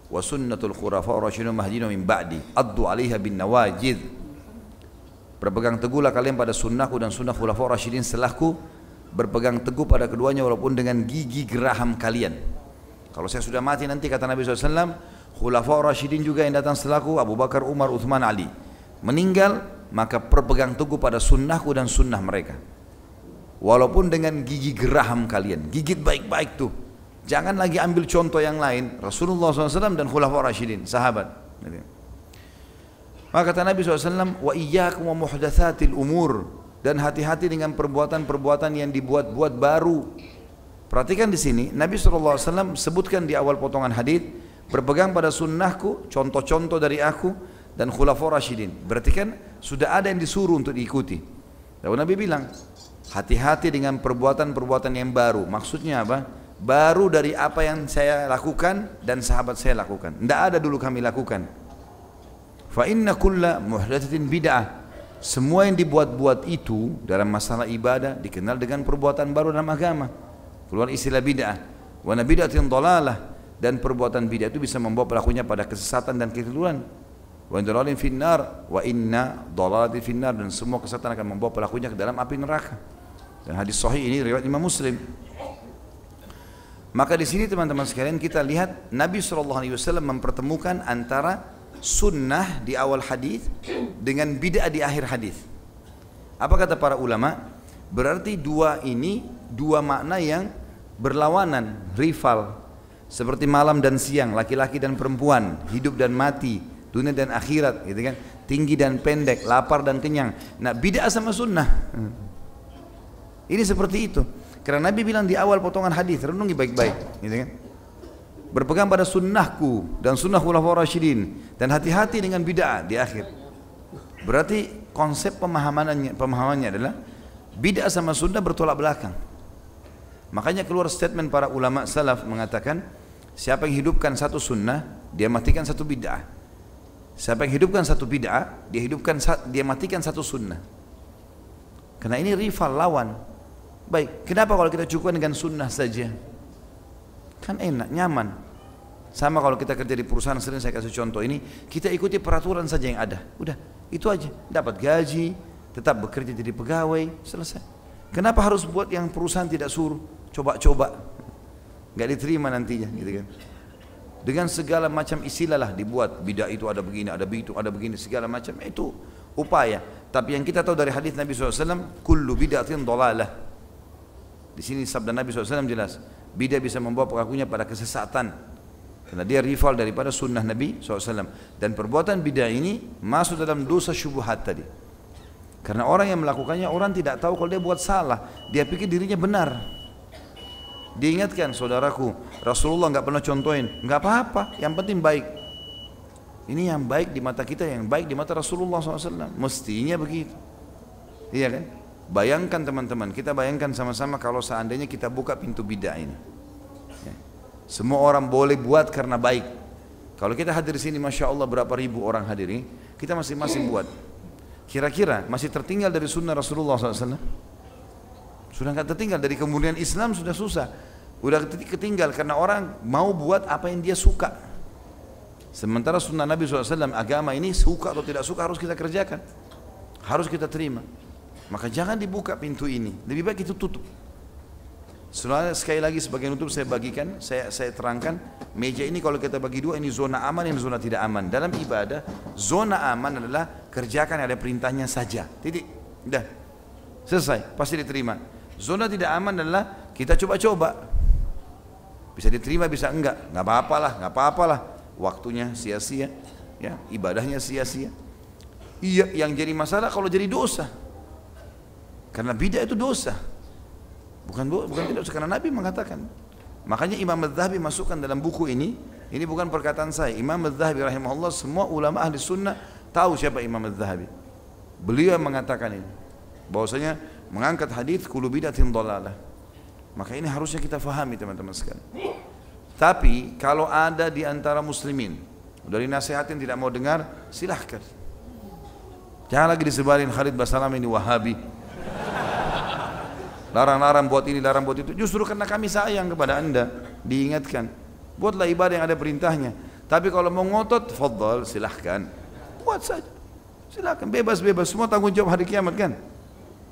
wa sunnatul khurafa rasyidun mahdina min ba'di, addu alaiha bin nawajid. Berpegang teguhlah kalian pada sunnahku dan sunnah khulafa rasyidin setelahku berpegang teguh pada keduanya walaupun dengan gigi geraham kalian. Kalau saya sudah mati nanti kata Nabi SAW, Khulafa Rashidin juga yang datang setelahku, Abu Bakar, Umar, Uthman, Ali. Meninggal, maka berpegang teguh pada sunnahku dan sunnah mereka. Walaupun dengan gigi geraham kalian, gigit baik-baik tuh. Jangan lagi ambil contoh yang lain, Rasulullah SAW dan Khulafa Rashidin, sahabat. Maka kata Nabi SAW, wa iyyakum wa muhdatsatil umur dan hati-hati dengan perbuatan-perbuatan yang dibuat-buat baru. Perhatikan di sini, Nabi SAW sebutkan di awal potongan hadis berpegang pada sunnahku, contoh-contoh dari aku dan khulafaur rasyidin. Berarti kan sudah ada yang disuruh untuk diikuti. Lalu Nabi bilang, hati-hati dengan perbuatan-perbuatan yang baru. Maksudnya apa? Baru dari apa yang saya lakukan dan sahabat saya lakukan. Tidak ada dulu kami lakukan. Fa inna kulla muhdatsatin bid'ah semua yang dibuat-buat itu dalam masalah ibadah dikenal dengan perbuatan baru dalam agama. Keluar istilah bid'ah. Wa bid'atin dhalalah dan perbuatan bid'ah itu bisa membawa pelakunya pada kesesatan dan kekeliruan. Wa dhalalin finnar wa inna dhalalatin finnar dan semua kesesatan akan membawa pelakunya ke dalam api neraka. Dan hadis sahih ini riwayat Imam Muslim. Maka di sini teman-teman sekalian kita lihat Nabi SAW mempertemukan antara sunnah di awal hadis dengan bid'ah di akhir hadis. Apa kata para ulama? Berarti dua ini dua makna yang berlawanan, rival. Seperti malam dan siang, laki-laki dan perempuan, hidup dan mati, dunia dan akhirat, gitu kan? Tinggi dan pendek, lapar dan kenyang. Nah, bid'ah sama sunnah. Ini seperti itu. Karena Nabi bilang di awal potongan hadis, renungi baik-baik, gitu kan? berpegang pada sunnahku dan sunnah khulafaur rasyidin dan hati-hati dengan bid'ah di akhir. Berarti konsep pemahamannya pemahamannya adalah bid'ah sama sunnah bertolak belakang. Makanya keluar statement para ulama salaf mengatakan siapa yang hidupkan satu sunnah dia matikan satu bid'ah. Siapa yang hidupkan satu bid'ah dia hidupkan dia matikan satu sunnah. Karena ini rival lawan. Baik, kenapa kalau kita cukupkan dengan sunnah saja? Kan enak, nyaman. Sama kalau kita kerja di perusahaan sering saya kasih contoh ini, kita ikuti peraturan saja yang ada. Udah, itu aja. Dapat gaji, tetap bekerja jadi pegawai, selesai. Kenapa harus buat yang perusahaan tidak suruh? Coba-coba. Gak diterima nantinya gitu kan. Dengan segala macam istilah lah dibuat. Bidah itu ada begini, ada begitu, ada begini, segala macam. Itu upaya. Tapi yang kita tahu dari hadis Nabi SAW, Kullu bid'atin dolalah. Di sini sabda Nabi SAW jelas. Bidah bisa membawa pelakunya pada kesesatan karena dia rival daripada sunnah Nabi SAW. Dan perbuatan bid'ah ini masuk dalam dosa syubhat tadi. Karena orang yang melakukannya orang tidak tahu kalau dia buat salah. Dia pikir dirinya benar. Diingatkan saudaraku, Rasulullah nggak pernah contohin, nggak apa-apa, yang penting baik. Ini yang baik di mata kita, yang baik di mata Rasulullah SAW. Mestinya begitu. Iya kan? Bayangkan teman-teman, kita bayangkan sama-sama kalau seandainya kita buka pintu bid'ah ini. Semua orang boleh buat karena baik. Kalau kita hadir di sini, masya Allah berapa ribu orang hadir ini, kita masing-masing buat. Kira-kira masih tertinggal dari sunnah Rasulullah SAW? Sudah nggak tertinggal dari kemudian Islam sudah susah. Udah ketinggal karena orang mau buat apa yang dia suka. Sementara sunnah Nabi SAW agama ini suka atau tidak suka harus kita kerjakan. Harus kita terima. Maka jangan dibuka pintu ini. Lebih baik itu tutup. Sebenarnya sekali lagi sebagai nutup saya bagikan, saya saya terangkan meja ini kalau kita bagi dua ini zona aman dan zona tidak aman. Dalam ibadah zona aman adalah kerjakan ada perintahnya saja. Titik. Udah. Selesai, pasti diterima. Zona tidak aman adalah kita coba-coba. Bisa diterima, bisa enggak. Enggak apa-apa lah, enggak apa-apa lah. Waktunya sia-sia, ya, ibadahnya sia-sia. Iya, yang jadi masalah kalau jadi dosa. Karena bidah itu dosa. Bukan bukan tidak karena Nabi mengatakan. Makanya Imam Az-Zahabi masukkan dalam buku ini, ini bukan perkataan saya. Imam Az-Zahabi rahimahullah semua ulama ahli sunnah tahu siapa Imam Az-Zahabi. Beliau mengatakan ini. Bahwasanya mengangkat hadis kulu bidatin dalalah. Maka ini harusnya kita fahami teman-teman sekalian. Tapi kalau ada di antara muslimin dari nasihatin tidak mau dengar, silahkan. Jangan lagi disebarin Khalid Basalam ini Wahabi larang-larang buat ini, larang buat itu. Justru karena kami sayang kepada anda, diingatkan. Buatlah ibadah yang ada perintahnya. Tapi kalau mau ngotot, fadal, silahkan. Buat saja. Silahkan, bebas-bebas. Semua tanggung jawab hari kiamat kan.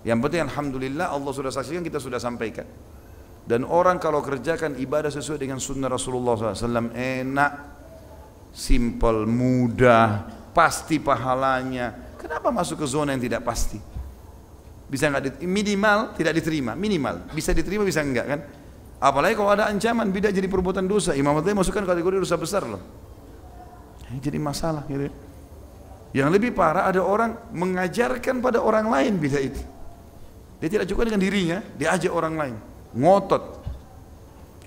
Yang penting Alhamdulillah Allah sudah saksikan, kita sudah sampaikan. Dan orang kalau kerjakan ibadah sesuai dengan sunnah Rasulullah SAW enak, simple, mudah, pasti pahalanya. Kenapa masuk ke zona yang tidak pasti? Bisa nggak minimal tidak diterima minimal. Bisa diterima bisa enggak kan? Apalagi kalau ada ancaman beda jadi perbuatan dosa. Imam Madzhab masukkan kategori dosa besar loh. Ini jadi masalah gitu. yang lebih parah ada orang mengajarkan pada orang lain beda itu. Dia tidak cukup dengan dirinya dia ajak orang lain. Ngotot.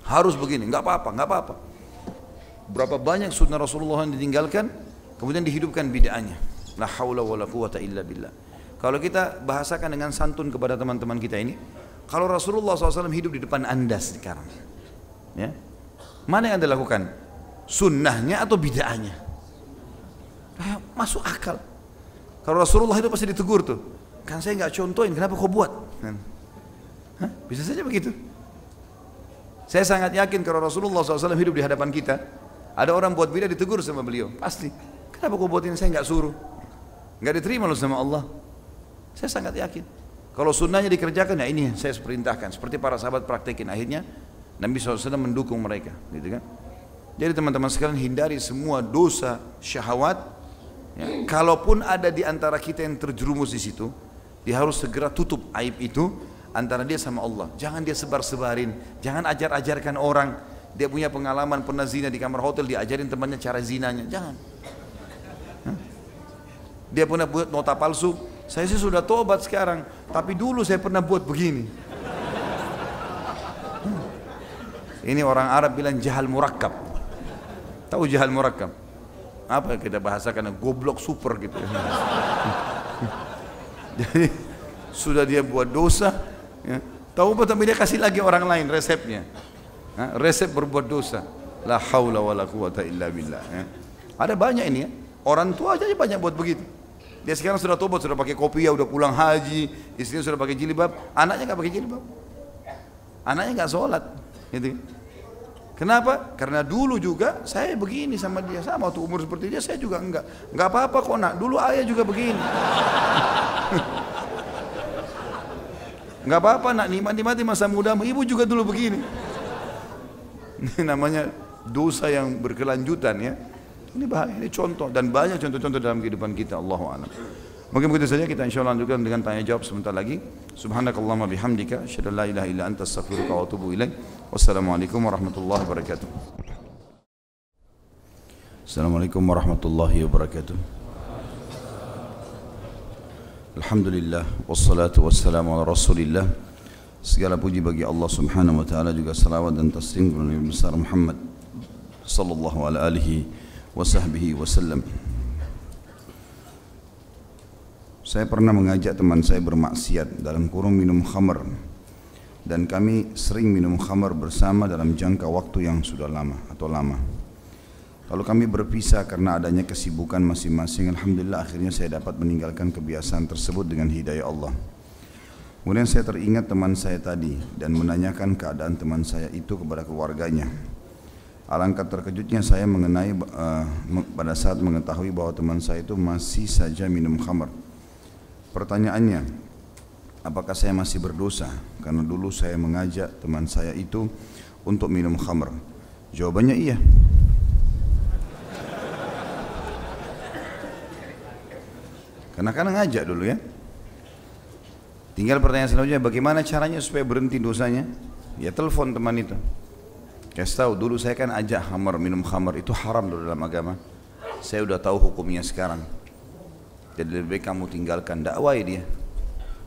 Harus begini nggak apa-apa nggak apa-apa. Berapa banyak sunnah Rasulullah yang ditinggalkan kemudian dihidupkan bid'ahnya. La haula wala quwata illa billah kalau kita bahasakan dengan santun kepada teman-teman kita ini, kalau Rasulullah SAW hidup di depan anda sekarang, ya, mana yang anda lakukan? Sunnahnya atau bid'ahnya? Eh, masuk akal. Kalau Rasulullah itu pasti ditegur tuh. Kan saya nggak contohin, kenapa kau buat? Kan? Hah? Bisa saja begitu. Saya sangat yakin kalau Rasulullah SAW hidup di hadapan kita, ada orang buat bid'ah ditegur sama beliau, pasti. Kenapa kau buat ini? Saya nggak suruh. Nggak diterima loh sama Allah. Saya sangat yakin. Kalau sunnahnya dikerjakan ya ini saya perintahkan. Seperti para sahabat praktekin. Akhirnya Nabi SAW mendukung mereka. Gitu kan. Jadi teman-teman sekalian hindari semua dosa syahwat. Ya. Kalaupun ada di antara kita yang terjerumus di situ, dia harus segera tutup aib itu antara dia sama Allah. Jangan dia sebar-sebarin, jangan ajar-ajarkan orang. Dia punya pengalaman pernah zina di kamar hotel, diajarin temannya cara zinanya. Jangan. Dia pernah buat nota palsu, saya sih sudah tobat sekarang, tapi dulu saya pernah buat begini. Hmm. Ini orang Arab bilang jahal murakkab. Tahu jahal murakkab? Apa yang kita bahasakan goblok super gitu. Jadi sudah dia buat dosa, ya. apa tapi dia kasih lagi orang lain resepnya. Ha? Resep berbuat dosa. La haula wala quwata illa billah. Ya. Ada banyak ini ya. Orang tua aja banyak buat begitu. Dia sekarang sudah tobat, sudah pakai kopi ya, udah pulang haji, istrinya sudah pakai jilbab, anaknya nggak pakai jilbab. Anaknya nggak sholat, gitu. Kenapa? Karena dulu juga saya begini sama dia, sama waktu umur seperti dia saya juga enggak. Enggak apa-apa kok nak, dulu ayah juga begini. Enggak apa-apa nak, nikmati-nikmati masa mudamu, ibu juga dulu begini. Ini namanya dosa yang berkelanjutan ya. Ini bahaya, ini contoh dan banyak contoh-contoh dalam kehidupan kita. Allahu a'lam. Mungkin begitu saja kita insya Allah lanjutkan dengan tanya jawab sebentar lagi. Subhanakallahumma bihamdika, asyhadu la ilaha illa anta astaghfiruka wa atubu ilaik. Wassalamualaikum warahmatullahi wabarakatuh. Assalamualaikum warahmatullahi wabarakatuh. Alhamdulillah wassalatu wassalamu ala Rasulillah. Segala puji bagi Allah Subhanahu wa taala juga salawat dan taslim kepada Nabi besar Muhammad sallallahu alaihi wasahbihi wasallam. Saya pernah mengajak teman saya bermaksiat dalam kurung minum khamar dan kami sering minum khamar bersama dalam jangka waktu yang sudah lama atau lama. Kalau kami berpisah karena adanya kesibukan masing-masing, Alhamdulillah akhirnya saya dapat meninggalkan kebiasaan tersebut dengan hidayah Allah. Kemudian saya teringat teman saya tadi dan menanyakan keadaan teman saya itu kepada keluarganya. Alangkah terkejutnya saya mengenai uh, pada saat mengetahui bahwa teman saya itu masih saja minum khamar. Pertanyaannya, apakah saya masih berdosa karena dulu saya mengajak teman saya itu untuk minum khamar? Jawabannya iya. Karena kan ngajak dulu ya. Tinggal pertanyaan selanjutnya, bagaimana caranya supaya berhenti dosanya? Ya telepon teman itu. Kasih tahu dulu saya kan ajak hamar minum hamar itu haram dulu dalam agama. Saya udah tahu hukumnya sekarang. Jadi lebih baik kamu tinggalkan dakwai dia.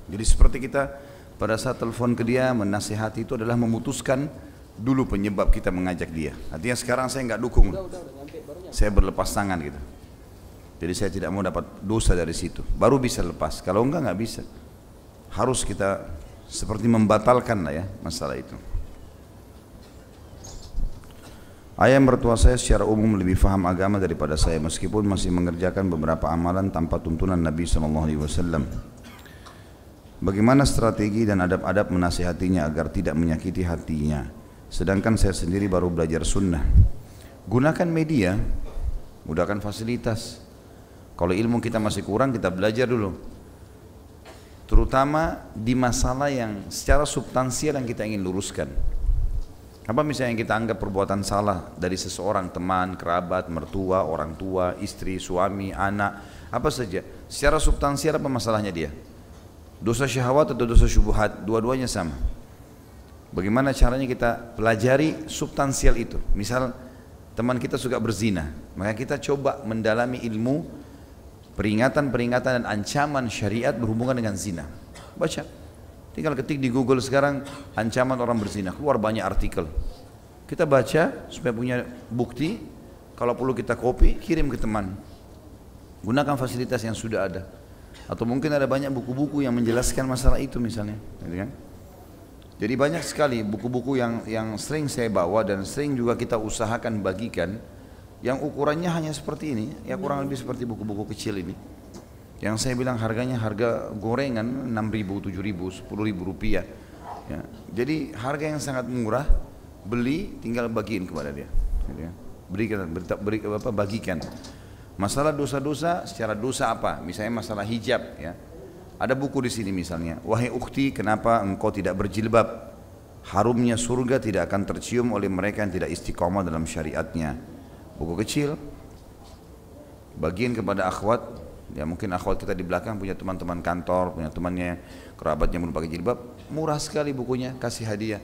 Jadi seperti kita pada saat telepon ke dia menasihati itu adalah memutuskan dulu penyebab kita mengajak dia. Artinya sekarang saya nggak dukung. Saya berlepas tangan gitu. Jadi saya tidak mau dapat dosa dari situ. Baru bisa lepas. Kalau enggak nggak bisa harus kita seperti membatalkan lah ya masalah itu. Ayah mertua saya secara umum lebih faham agama daripada saya meskipun masih mengerjakan beberapa amalan tanpa tuntunan Nabi SAW. Bagaimana strategi dan adab-adab menasihatinya agar tidak menyakiti hatinya. Sedangkan saya sendiri baru belajar sunnah. Gunakan media, mudahkan fasilitas. Kalau ilmu kita masih kurang, kita belajar dulu terutama di masalah yang secara substansial yang kita ingin luruskan. Apa misalnya yang kita anggap perbuatan salah dari seseorang, teman, kerabat, mertua, orang tua, istri, suami, anak, apa saja. Secara substansial apa masalahnya dia? Dosa syahwat atau dosa syubhat, dua-duanya sama. Bagaimana caranya kita pelajari substansial itu? Misal teman kita suka berzina, maka kita coba mendalami ilmu peringatan-peringatan dan ancaman syariat berhubungan dengan zina. Baca. Tinggal ketik di Google sekarang ancaman orang berzina, keluar banyak artikel. Kita baca supaya punya bukti, kalau perlu kita copy, kirim ke teman. Gunakan fasilitas yang sudah ada. Atau mungkin ada banyak buku-buku yang menjelaskan masalah itu misalnya. Gitu kan? Jadi banyak sekali buku-buku yang yang sering saya bawa dan sering juga kita usahakan bagikan yang ukurannya hanya seperti ini, ya kurang lebih seperti buku-buku kecil ini. Yang saya bilang harganya harga gorengan 6 ribu, 7 ribu, 10 ribu rupiah. Ya. Jadi harga yang sangat murah, beli tinggal bagiin kepada dia. Ya. Berikan, beri, beri, apa, bagikan. Masalah dosa-dosa, secara dosa apa? Misalnya masalah hijab. Ya. Ada buku di sini misalnya, wahai ukti, kenapa engkau tidak berjilbab? Harumnya surga tidak akan tercium oleh mereka yang tidak istiqomah dalam syariatnya buku kecil bagian kepada akhwat ya mungkin akhwat kita di belakang punya teman-teman kantor punya temannya kerabatnya belum pakai jilbab murah sekali bukunya kasih hadiah.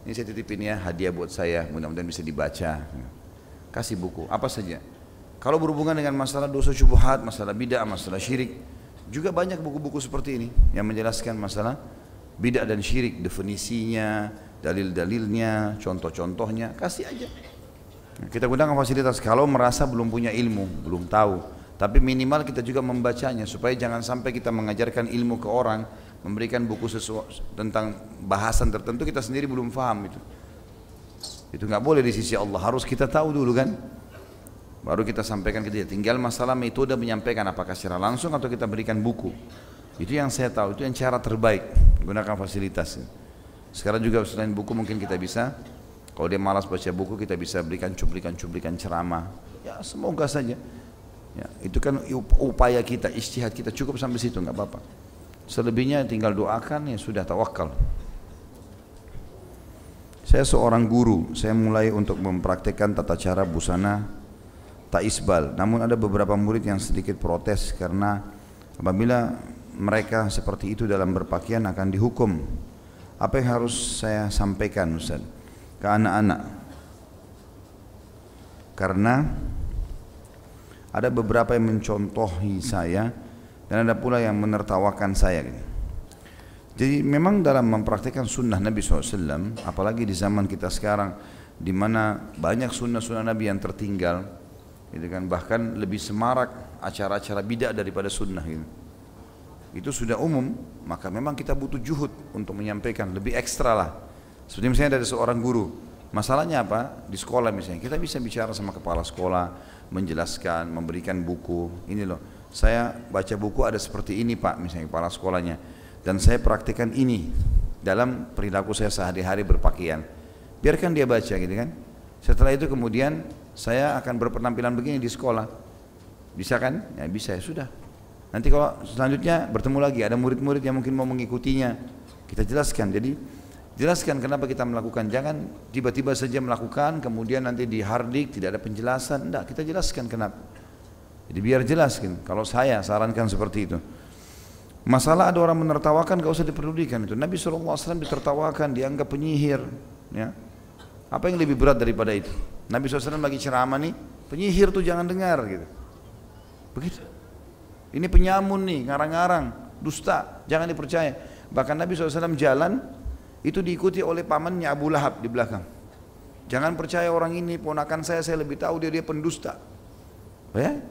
Ini saya titipin ya hadiah buat saya mudah-mudahan bisa dibaca. Kasih buku apa saja. Kalau berhubungan dengan masalah dosa syubhat masalah bid'ah masalah syirik juga banyak buku-buku seperti ini yang menjelaskan masalah bid'ah dan syirik. Definisinya dalil-dalilnya contoh-contohnya kasih aja. Kita gunakan fasilitas. Kalau merasa belum punya ilmu, belum tahu. Tapi minimal kita juga membacanya supaya jangan sampai kita mengajarkan ilmu ke orang, memberikan buku sesuatu tentang bahasan tertentu kita sendiri belum paham itu. Itu nggak boleh di sisi Allah, harus kita tahu dulu kan. Baru kita sampaikan ke dia. Tinggal masalah metode menyampaikan apakah secara langsung atau kita berikan buku. Itu yang saya tahu, itu yang cara terbaik gunakan fasilitas. Sekarang juga selain buku mungkin kita bisa kalau dia malas baca buku kita bisa berikan cuplikan-cuplikan ceramah. Ya semoga saja. Ya, itu kan upaya kita, istihad kita cukup sampai situ nggak apa-apa. Selebihnya tinggal doakan ya sudah tawakal. Saya seorang guru, saya mulai untuk mempraktekkan tata cara busana tak isbal. Namun ada beberapa murid yang sedikit protes karena apabila mereka seperti itu dalam berpakaian akan dihukum. Apa yang harus saya sampaikan Ustaz? ke anak-anak karena ada beberapa yang mencontohi saya dan ada pula yang menertawakan saya jadi memang dalam mempraktikkan sunnah Nabi SAW apalagi di zaman kita sekarang di mana banyak sunnah-sunnah Nabi yang tertinggal gitu kan bahkan lebih semarak acara-acara bidah daripada sunnah gitu. itu sudah umum maka memang kita butuh juhud untuk menyampaikan lebih ekstra lah seperti misalnya dari seorang guru, masalahnya apa? Di sekolah misalnya, kita bisa bicara sama kepala sekolah, menjelaskan, memberikan buku. Ini loh, saya baca buku ada seperti ini pak, misalnya kepala sekolahnya. dan saya praktikkan ini dalam perilaku saya sehari-hari berpakaian. Biarkan dia baca gitu kan. Setelah itu kemudian saya akan berpenampilan begini di sekolah. Bisa kan? Ya bisa ya sudah. Nanti kalau selanjutnya bertemu lagi ada murid-murid yang mungkin mau mengikutinya, kita jelaskan. Jadi jelaskan kenapa kita melakukan. Jangan tiba-tiba saja melakukan kemudian nanti di hardik tidak ada penjelasan. Tidak, kita jelaskan kenapa. Jadi biar jelaskan. Kalau saya sarankan seperti itu. Masalah ada orang menertawakan gak usah diperdulikan itu. Nabi SAW ditertawakan, dianggap penyihir. Ya. Apa yang lebih berat daripada itu? Nabi SAW lagi ceramah nih, penyihir tuh jangan dengar gitu. Begitu. Ini penyamun nih, ngarang-ngarang, dusta, jangan dipercaya. Bahkan Nabi SAW jalan, itu diikuti oleh pamannya Abu Lahab di belakang. Jangan percaya orang ini, ponakan saya, saya lebih tahu dia dia pendusta. Ya?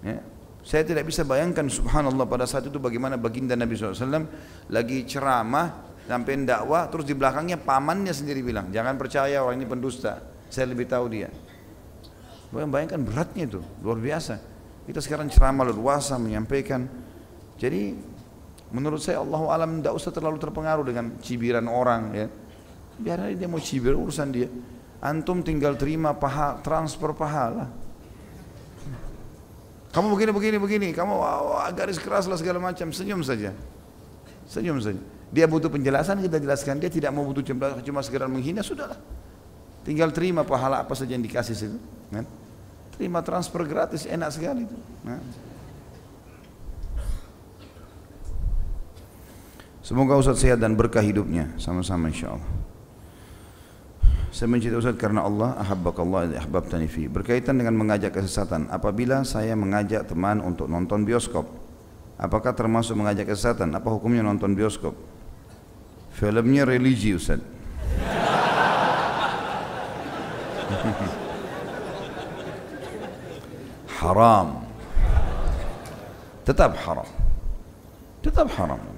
Ya. Saya tidak bisa bayangkan subhanallah pada saat itu bagaimana baginda Nabi SAW lagi ceramah sampai dakwah terus di belakangnya pamannya sendiri bilang jangan percaya orang ini pendusta saya lebih tahu dia bayangkan beratnya itu luar biasa kita sekarang ceramah leluasa menyampaikan jadi menurut saya Allah alam tidak usah terlalu terpengaruh dengan cibiran orang ya biar dia mau cibir urusan dia antum tinggal terima paha transfer pahala kamu begini, begini, begini. Kamu garis keras lah segala macam. Senyum saja. Senyum saja. Dia butuh penjelasan, kita jelaskan. Dia tidak mau butuh cuma sekedar menghina, sudahlah. Tinggal terima pahala apa saja yang dikasih situ. Kan? Terima transfer gratis, enak sekali itu. Nah. Semoga Ustaz sehat dan berkah hidupnya. Sama-sama insya Allah. Saya mencintai Ustaz karena Allah ahabbakallah ahbabtani fi. Berkaitan dengan mengajak kesesatan. Apabila saya mengajak teman untuk nonton bioskop, apakah termasuk mengajak kesesatan? Apa hukumnya nonton bioskop? Filmnya religi Ustaz. haram. Tetap haram. Tetap haram.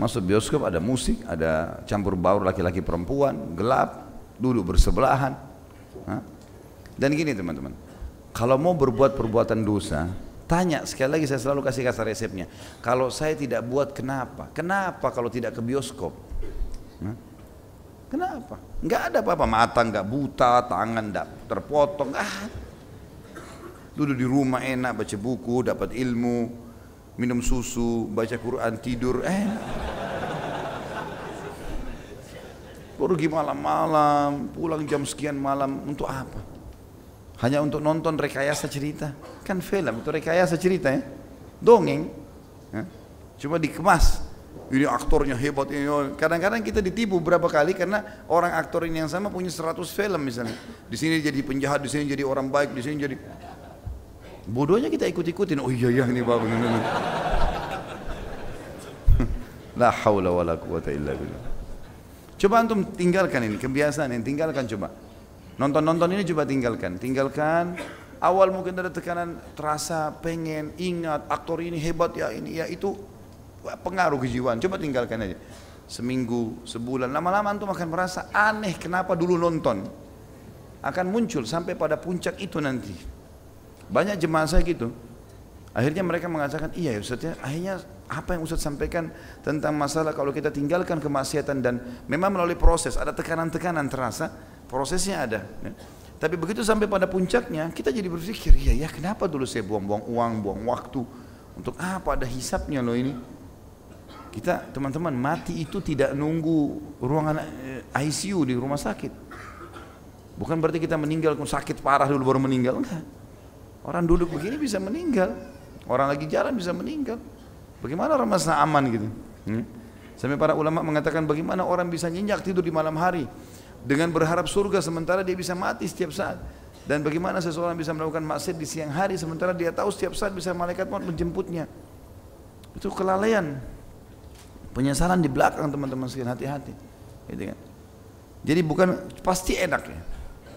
Masuk bioskop ada musik, ada campur baur laki-laki perempuan, gelap, duduk bersebelahan. Dan gini teman-teman, kalau mau berbuat perbuatan dosa, tanya sekali lagi saya selalu kasih kasar resepnya. Kalau saya tidak buat kenapa? Kenapa kalau tidak ke bioskop? Kenapa? Enggak ada apa-apa, mata enggak buta, tangan enggak terpotong, ah. Duduk di rumah enak, baca buku, dapat ilmu, minum susu, baca Quran, tidur, eh. Pergi malam-malam, pulang jam sekian malam, untuk apa? Hanya untuk nonton rekayasa cerita. Kan film, itu rekayasa cerita ya. Dongeng. Ya. Cuma dikemas. Ini aktornya hebat ini. Kadang-kadang kita ditipu berapa kali karena orang aktor ini yang sama punya 100 film misalnya. Di sini jadi penjahat, di sini jadi orang baik, di sini jadi Bodohnya kita ikut-ikutin. Oh iya iya ini bagus. La haula wala quwata illa billah. Coba antum tinggalkan ini kebiasaan ini, tinggalkan coba. Nonton-nonton ini coba tinggalkan. Tinggalkan awal mungkin ada tekanan terasa pengen ingat aktor ini hebat ya ini ya itu pengaruh kejiwaan. Coba tinggalkan aja. Seminggu, sebulan, lama-lama antum akan merasa aneh kenapa dulu nonton. Akan muncul sampai pada puncak itu nanti. Banyak jemaah saya gitu. Akhirnya mereka mengatakan, iya ya Ustaz ya, akhirnya apa yang Ustaz sampaikan tentang masalah kalau kita tinggalkan kemaksiatan dan memang melalui proses, ada tekanan-tekanan terasa, prosesnya ada. Ya. Tapi begitu sampai pada puncaknya, kita jadi berpikir, iya ya kenapa dulu saya buang-buang uang, buang waktu, untuk apa ada hisapnya loh ini. Kita teman-teman mati itu tidak nunggu ruangan eh, ICU di rumah sakit. Bukan berarti kita meninggal sakit parah dulu baru meninggal, enggak. Orang duduk begini bisa meninggal. Orang lagi jalan bisa meninggal. Bagaimana orang masa aman gitu? Hmm? Sampai para ulama mengatakan bagaimana orang bisa nyenyak tidur di malam hari dengan berharap surga sementara dia bisa mati setiap saat. Dan bagaimana seseorang bisa melakukan maksiat di siang hari sementara dia tahu setiap saat bisa malaikat maut menjemputnya. Itu kelalaian. Penyesalan di belakang teman-teman sekalian hati-hati. Gitu kan. Jadi bukan pasti enak ya.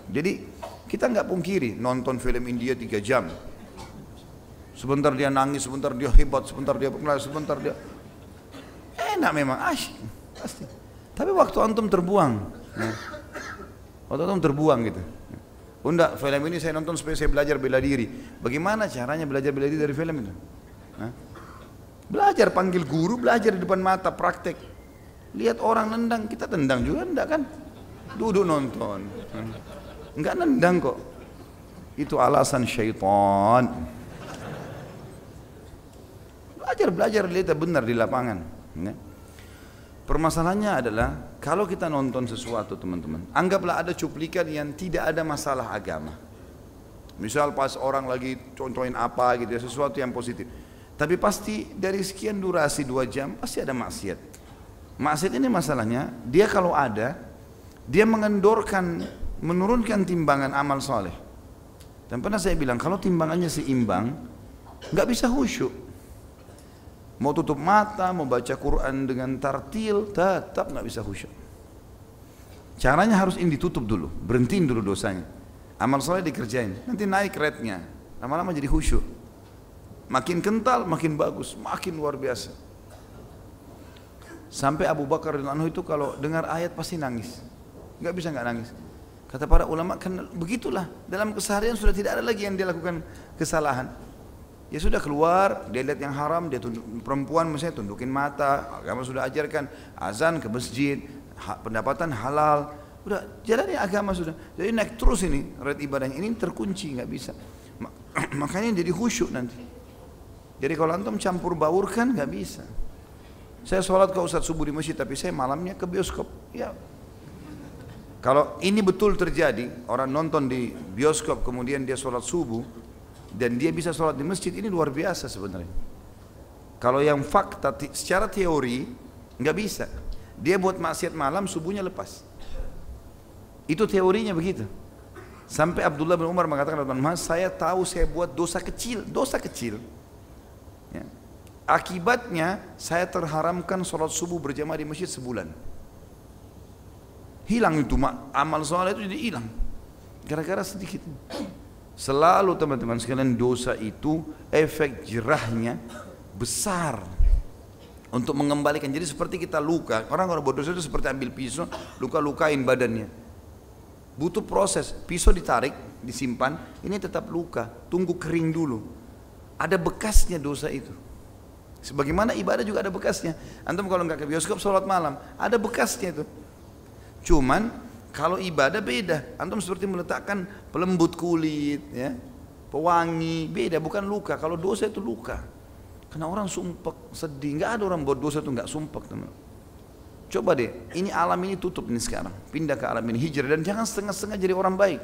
Jadi kita nggak pungkiri nonton film India tiga jam. Sebentar dia nangis, sebentar dia hebat, sebentar dia pengelas, sebentar dia enak memang asyik pasti. Tapi waktu antum terbuang, ya. waktu antum terbuang gitu. Enggak, film ini saya nonton supaya saya belajar bela diri. Bagaimana caranya belajar bela diri dari film itu? Hah? Belajar panggil guru, belajar di depan mata, praktek. Lihat orang nendang, kita tendang juga enggak kan? Duduk nonton. Enggak nendang kok. Itu alasan syaitan. Belajar, belajar, lihat benar di lapangan. Ya. Permasalahannya adalah kalau kita nonton sesuatu teman-teman, anggaplah ada cuplikan yang tidak ada masalah agama. Misal pas orang lagi contohin apa gitu ya, sesuatu yang positif. Tapi pasti dari sekian durasi dua jam pasti ada maksiat. Maksiat ini masalahnya, dia kalau ada, dia mengendorkan, menurunkan timbangan amal soleh. Dan pernah saya bilang, kalau timbangannya seimbang, nggak bisa khusyuk. Mau tutup mata, mau baca Quran dengan tartil, tetap nggak bisa khusyuk. Caranya harus ini ditutup dulu, berhentiin dulu dosanya. Amal soleh dikerjain, nanti naik rate-nya, lama-lama jadi khusyuk. Makin kental, makin bagus, makin luar biasa. Sampai Abu Bakar dan Anhu itu kalau dengar ayat pasti nangis, nggak bisa nggak nangis. Kata para ulama kan begitulah dalam keseharian sudah tidak ada lagi yang dia lakukan kesalahan. Ya sudah keluar, dia lihat yang haram, dia tunduk, perempuan misalnya tundukin mata, agama sudah ajarkan azan ke masjid, ha, pendapatan halal, udah jalannya agama sudah. Jadi naik terus ini, red ibadahnya ini terkunci nggak bisa. Makanya jadi khusyuk nanti. Jadi kalau antum campur baur kan nggak bisa. Saya sholat ke Ustaz subuh di masjid tapi saya malamnya ke bioskop. Ya kalau ini betul terjadi, orang nonton di bioskop kemudian dia sholat subuh dan dia bisa sholat di masjid ini luar biasa sebenarnya. Kalau yang fakta secara teori nggak bisa. Dia buat maksiat malam subuhnya lepas. Itu teorinya begitu. Sampai Abdullah bin Umar mengatakan Mas, saya tahu saya buat dosa kecil, dosa kecil. Ya. Akibatnya saya terharamkan sholat subuh berjamaah di masjid sebulan. Hilang itu amal soleh itu jadi hilang. Gara-gara sedikit. Selalu teman-teman sekalian dosa itu efek jerahnya besar untuk mengembalikan. Jadi seperti kita luka. Orang kalau berdosa itu seperti ambil pisau, luka-lukain badannya. Butuh proses. Pisau ditarik, disimpan. Ini tetap luka. Tunggu kering dulu. Ada bekasnya dosa itu. Sebagaimana ibadah juga ada bekasnya. Antum kalau nggak ke bioskop sholat malam, ada bekasnya itu. Cuman kalau ibadah beda. Antum seperti meletakkan pelembut kulit, ya, pewangi, beda. Bukan luka. Kalau dosa itu luka. Karena orang sumpek, sedih. Nggak ada orang buat dosa itu nggak sumpek teman. Coba deh, ini alam ini tutup nih sekarang. Pindah ke alam ini hijrah dan jangan setengah-setengah jadi orang baik.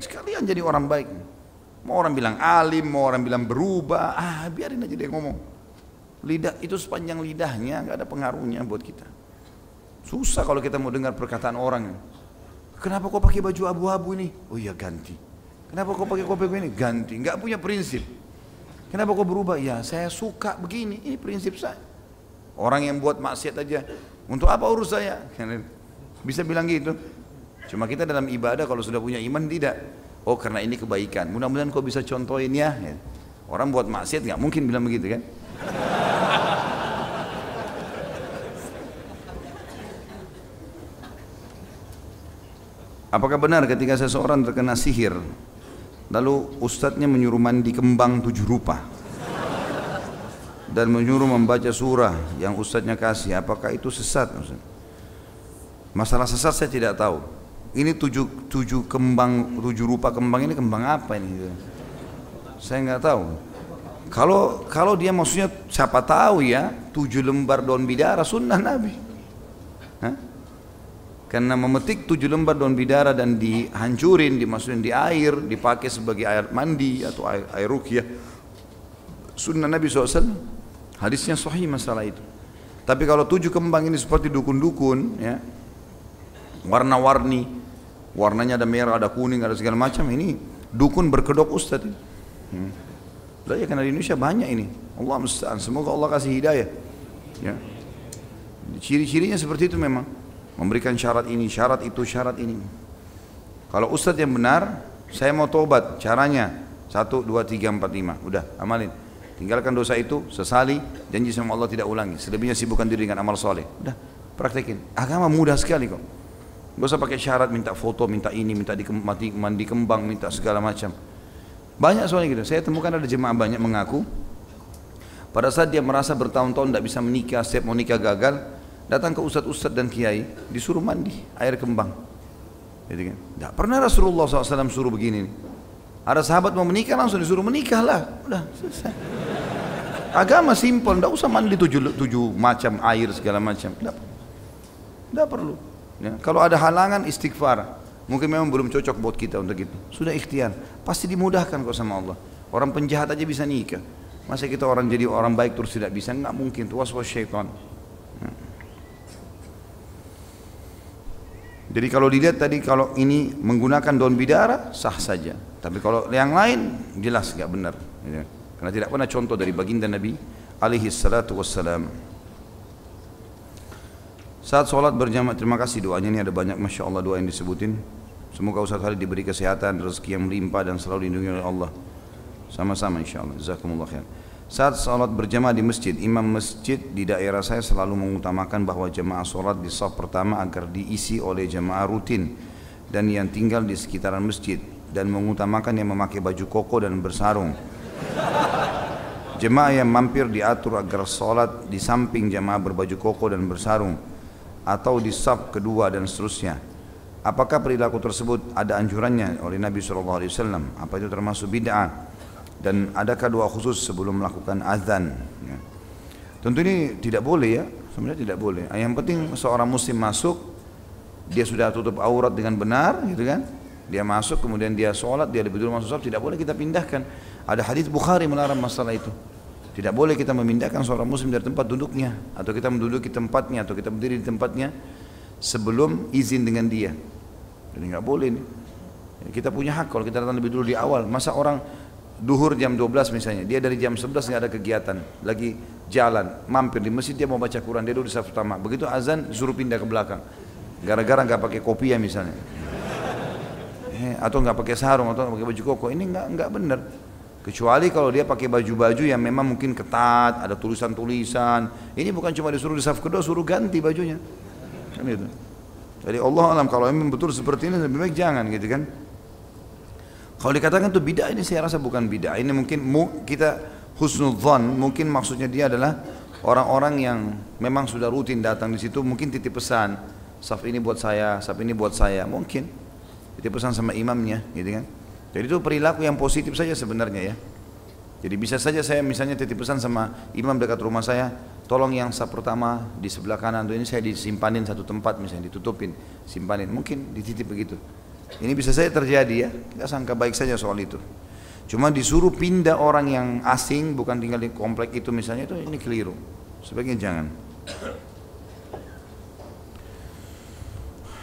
Sekalian jadi orang baik. Mau orang bilang alim, mau orang bilang berubah, ah biarin aja dia ngomong. Lidah itu sepanjang lidahnya nggak ada pengaruhnya buat kita. Susah kalau kita mau dengar perkataan orang. Kenapa kau pakai baju abu-abu ini? Oh iya ganti. Kenapa kau pakai kopi ini? Ganti. Enggak punya prinsip. Kenapa kau berubah? Ya saya suka begini. Ini prinsip saya. Orang yang buat maksiat aja. Untuk apa urus saya? Bisa bilang gitu. Cuma kita dalam ibadah kalau sudah punya iman tidak. Oh karena ini kebaikan. Mudah-mudahan kau bisa contohin ya. Orang buat maksiat nggak mungkin bilang begitu kan? Apakah benar ketika seseorang terkena sihir Lalu ustadznya menyuruh mandi kembang tujuh rupa Dan menyuruh membaca surah yang ustadznya kasih Apakah itu sesat Ustaz? Masalah sesat saya tidak tahu Ini tujuh, tujuh kembang, tujuh rupa kembang ini kembang apa ini? Saya nggak tahu kalau kalau dia maksudnya siapa tahu ya tujuh lembar daun bidara sunnah Nabi. Karena memetik tujuh lembar daun bidara dan dihancurin, dimasukin di air, dipakai sebagai air mandi atau air, air rukyah. Sunnah Nabi SAW, hadisnya sahih masalah itu. Tapi kalau tujuh kembang ini seperti dukun-dukun, ya, warna-warni, warnanya ada merah, ada kuning, ada segala macam, ini dukun berkedok ustaz. Hmm. Ya, karena di Indonesia banyak ini. Allah musta'an. Semoga Allah kasih hidayah. Ya. Ciri-cirinya seperti itu memang memberikan syarat ini, syarat itu, syarat ini. Kalau ustadz yang benar, saya mau tobat, caranya satu, dua, tiga, empat, lima, udah amalin. Tinggalkan dosa itu, sesali, janji sama Allah tidak ulangi. Selebihnya sibukkan diri dengan amal soleh. Udah, praktekin. Agama mudah sekali kok. Gak usah pakai syarat, minta foto, minta ini, minta di, mati, mandi kembang, minta segala macam. Banyak soalnya gitu. Saya temukan ada jemaah banyak mengaku Pada saat dia merasa bertahun-tahun tidak bisa menikah, setiap mau nikah gagal, datang ke ustadz-ustadz dan kiai, disuruh mandi air kembang. Jadi kan, tidak pernah Rasulullah SAW suruh begini. Ada sahabat mau menikah langsung disuruh menikah lah, udah selesai. Agama simpel, tidak usah mandi tujuh, tujuh macam air segala macam, tidak, tidak perlu. Ya, kalau ada halangan istighfar, mungkin memang belum cocok buat kita untuk itu. Sudah ikhtiar, pasti dimudahkan kok sama Allah. Orang penjahat aja bisa nikah. Masa kita orang jadi orang baik terus tidak bisa? Enggak mungkin, itu was-was syaitan. Jadi kalau dilihat tadi kalau ini menggunakan daun bidara sah saja. Tapi kalau yang lain jelas nggak benar. Ya. Karena tidak pernah contoh dari baginda Nabi alaihi salatu wassalam. Saat sholat berjamaah, terima kasih doanya ini ada banyak masya Allah doa yang disebutin. Semoga Ustaz Khalid diberi kesehatan, rezeki yang melimpah dan selalu dilindungi oleh Allah. Sama-sama insya Allah. Jazakumullah khair. Saat sholat berjamaah di masjid, imam masjid di daerah saya selalu mengutamakan bahwa jemaah sholat di saf pertama agar diisi oleh jemaah rutin dan yang tinggal di sekitaran masjid dan mengutamakan yang memakai baju koko dan bersarung. Jemaah yang mampir diatur agar sholat di samping jemaah berbaju koko dan bersarung atau di saf kedua dan seterusnya. Apakah perilaku tersebut ada anjurannya oleh Nabi SAW? Apa itu termasuk bid'ah? Dan adakah doa khusus sebelum melakukan azan? Ya. tentu ini tidak boleh ya. Sebenarnya tidak boleh. Yang penting seorang muslim masuk dia sudah tutup aurat dengan benar gitu kan? Dia masuk kemudian dia sholat dia lebih dulu masuk sholat tidak boleh kita pindahkan. Ada hadis Bukhari melarang masalah itu. Tidak boleh kita memindahkan seorang muslim dari tempat duduknya atau kita menduduki tempatnya atau kita berdiri di tempatnya sebelum izin dengan dia. Jadi nggak boleh nih kita punya hak kalau kita datang lebih dulu di awal. Masa orang duhur jam 12 misalnya, dia dari jam 11 nggak ada kegiatan, lagi jalan, mampir di masjid dia mau baca Quran, dia duduk di saf pertama. Begitu azan suruh pindah ke belakang. Gara-gara nggak pakai kopi ya misalnya. Eh, atau nggak pakai sarung atau nggak pakai baju koko, ini nggak nggak benar. Kecuali kalau dia pakai baju-baju yang memang mungkin ketat, ada tulisan-tulisan. Ini bukan cuma disuruh di saf kedua, suruh ganti bajunya. Kan itu. Jadi Allah alam kalau memang betul seperti ini lebih baik jangan gitu kan. Kalau dikatakan itu bid'ah ini saya rasa bukan bid'ah. Ini mungkin kita husnudzon, mungkin maksudnya dia adalah orang-orang yang memang sudah rutin datang di situ mungkin titip pesan, saf ini buat saya, saf ini buat saya, mungkin titip pesan sama imamnya, gitu kan. Jadi itu perilaku yang positif saja sebenarnya ya. Jadi bisa saja saya misalnya titip pesan sama imam dekat rumah saya, tolong yang saf pertama di sebelah kanan tuh ini saya disimpanin satu tempat misalnya ditutupin, simpanin, mungkin dititip begitu. Ini bisa saja terjadi ya, kita sangka baik saja soal itu. Cuma disuruh pindah orang yang asing, bukan tinggal di komplek itu misalnya, itu ini keliru. Sebaiknya jangan.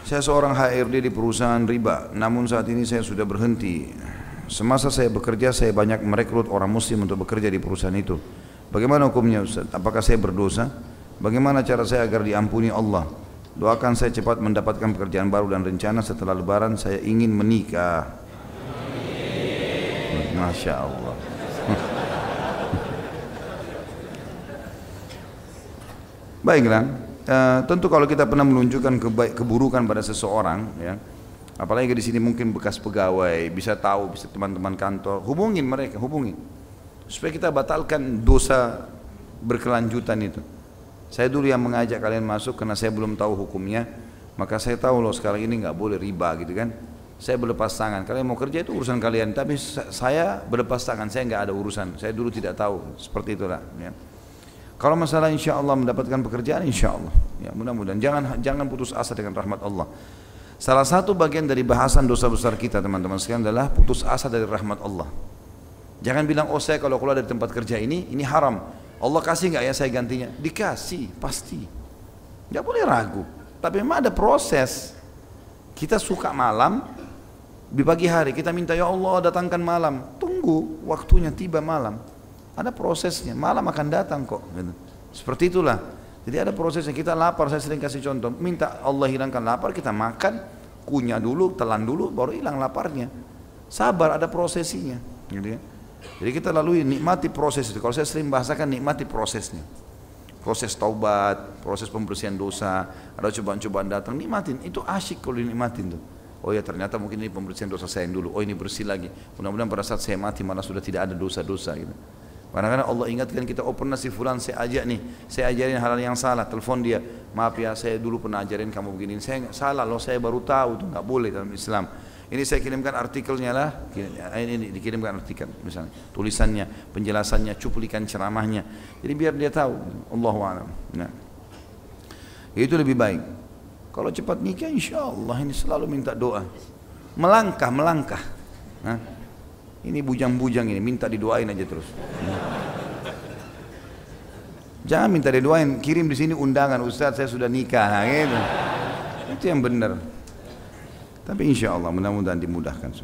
Saya seorang HRD di perusahaan riba, namun saat ini saya sudah berhenti. Semasa saya bekerja, saya banyak merekrut orang muslim untuk bekerja di perusahaan itu. Bagaimana hukumnya Ustaz? Apakah saya berdosa? Bagaimana cara saya agar diampuni Allah? Doakan saya cepat mendapatkan pekerjaan baru dan rencana setelah lebaran saya ingin menikah. Masya Allah. Baiklah, uh, tentu kalau kita pernah menunjukkan kebaik, keburukan pada seseorang, ya, apalagi di sini mungkin bekas pegawai, bisa tahu, bisa teman-teman kantor, hubungin mereka, hubungin, supaya kita batalkan dosa berkelanjutan itu. Saya dulu yang mengajak kalian masuk karena saya belum tahu hukumnya. Maka saya tahu loh sekarang ini nggak boleh riba gitu kan. Saya berlepas tangan. Kalian mau kerja itu urusan kalian. Tapi saya berlepas tangan. Saya nggak ada urusan. Saya dulu tidak tahu. Seperti itulah. Ya. Kalau masalah insya Allah mendapatkan pekerjaan, insya Allah. Ya, mudah-mudahan jangan jangan putus asa dengan rahmat Allah. Salah satu bagian dari bahasan dosa besar kita teman-teman sekalian adalah putus asa dari rahmat Allah. Jangan bilang oh saya kalau keluar dari tempat kerja ini ini haram. Allah kasih nggak ya saya gantinya? Dikasih, pasti. Nggak boleh ragu. Tapi memang ada proses. Kita suka malam, di pagi hari kita minta ya Allah datangkan malam. Tunggu waktunya tiba malam. Ada prosesnya. Malam akan datang kok. Gitu. Seperti itulah. Jadi ada prosesnya. Kita lapar, saya sering kasih contoh. Minta Allah hilangkan lapar, kita makan, kunyah dulu, telan dulu, baru hilang laparnya. Sabar, ada prosesinya. Gitu ya. Jadi kita lalui nikmati proses itu. Kalau saya sering bahasakan nikmati prosesnya. Proses taubat, proses pembersihan dosa, ada cobaan-cobaan datang, nikmatin. Itu asyik kalau dinikmatin tuh. Oh ya ternyata mungkin ini pembersihan dosa saya yang dulu. Oh ini bersih lagi. Mudah-mudahan pada saat saya mati malah sudah tidak ada dosa-dosa gitu. Kadang-kadang Allah ingatkan kita, oh pernah si fulan saya ajak nih, saya ajarin hal, -hal yang salah, telepon dia, maaf ya saya dulu pernah ajarin kamu begini, saya salah loh, saya baru tahu itu nggak boleh dalam Islam. Ini saya kirimkan artikelnya lah, ini dikirimkan artikel misalnya, tulisannya, penjelasannya, cuplikan ceramahnya. Jadi biar dia tahu, Allah a'lam. Nah. Itu lebih baik. Kalau cepat nikah, insya Allah ini selalu minta doa. Melangkah, melangkah. Nah. Ini bujang-bujang ini, minta didoain aja terus. Jangan minta didoain, kirim di sini undangan, Ustaz saya sudah nikah, nah, gitu. Itu yang benar. Tapi insya Allah mudah-mudahan dimudahkan.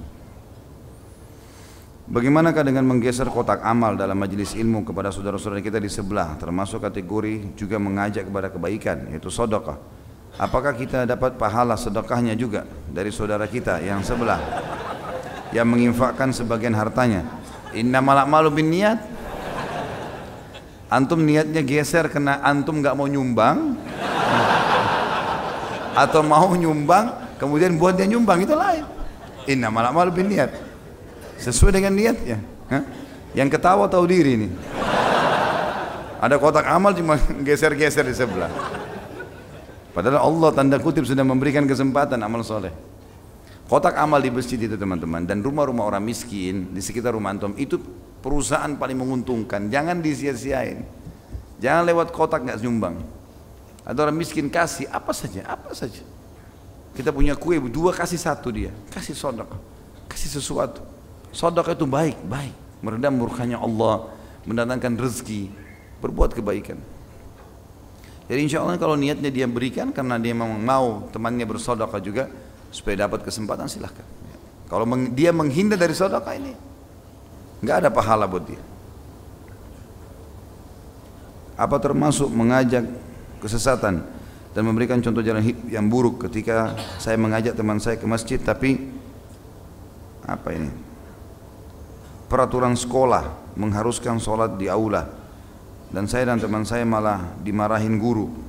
Bagaimanakah dengan menggeser kotak amal dalam majelis ilmu kepada saudara-saudara kita di sebelah, termasuk kategori juga mengajak kepada kebaikan, yaitu sodokah. Apakah kita dapat pahala sedekahnya juga dari saudara kita yang sebelah? yang menginfakkan sebagian hartanya. Inna malak malu niat. Antum niatnya geser karena antum nggak mau nyumbang atau mau nyumbang kemudian buat dia nyumbang itu lain. Inna malak malu bin niat. Sesuai dengan niatnya. Hah? Yang ketawa tahu diri ini. Ada kotak amal cuma geser-geser di sebelah. Padahal Allah tanda kutip sudah memberikan kesempatan amal soleh. Kotak amal di masjid itu teman-teman dan rumah-rumah orang miskin di sekitar rumah antum itu perusahaan paling menguntungkan. Jangan disia-siain. Jangan lewat kotak nggak nyumbang. Ada orang miskin kasih apa saja, apa saja. Kita punya kue dua kasih satu dia, kasih sodok, kasih sesuatu. Sodok itu baik, baik. Meredam murkanya Allah, mendatangkan rezeki, berbuat kebaikan. Jadi insya Allah kalau niatnya dia berikan karena dia memang mau temannya bersodokah juga, supaya dapat kesempatan silahkan. Kalau dia menghindar dari sedekah ini, nggak ada pahala buat dia. Apa termasuk mengajak kesesatan dan memberikan contoh jalan hidup yang buruk ketika saya mengajak teman saya ke masjid tapi apa ini? Peraturan sekolah mengharuskan sholat di aula dan saya dan teman saya malah dimarahin guru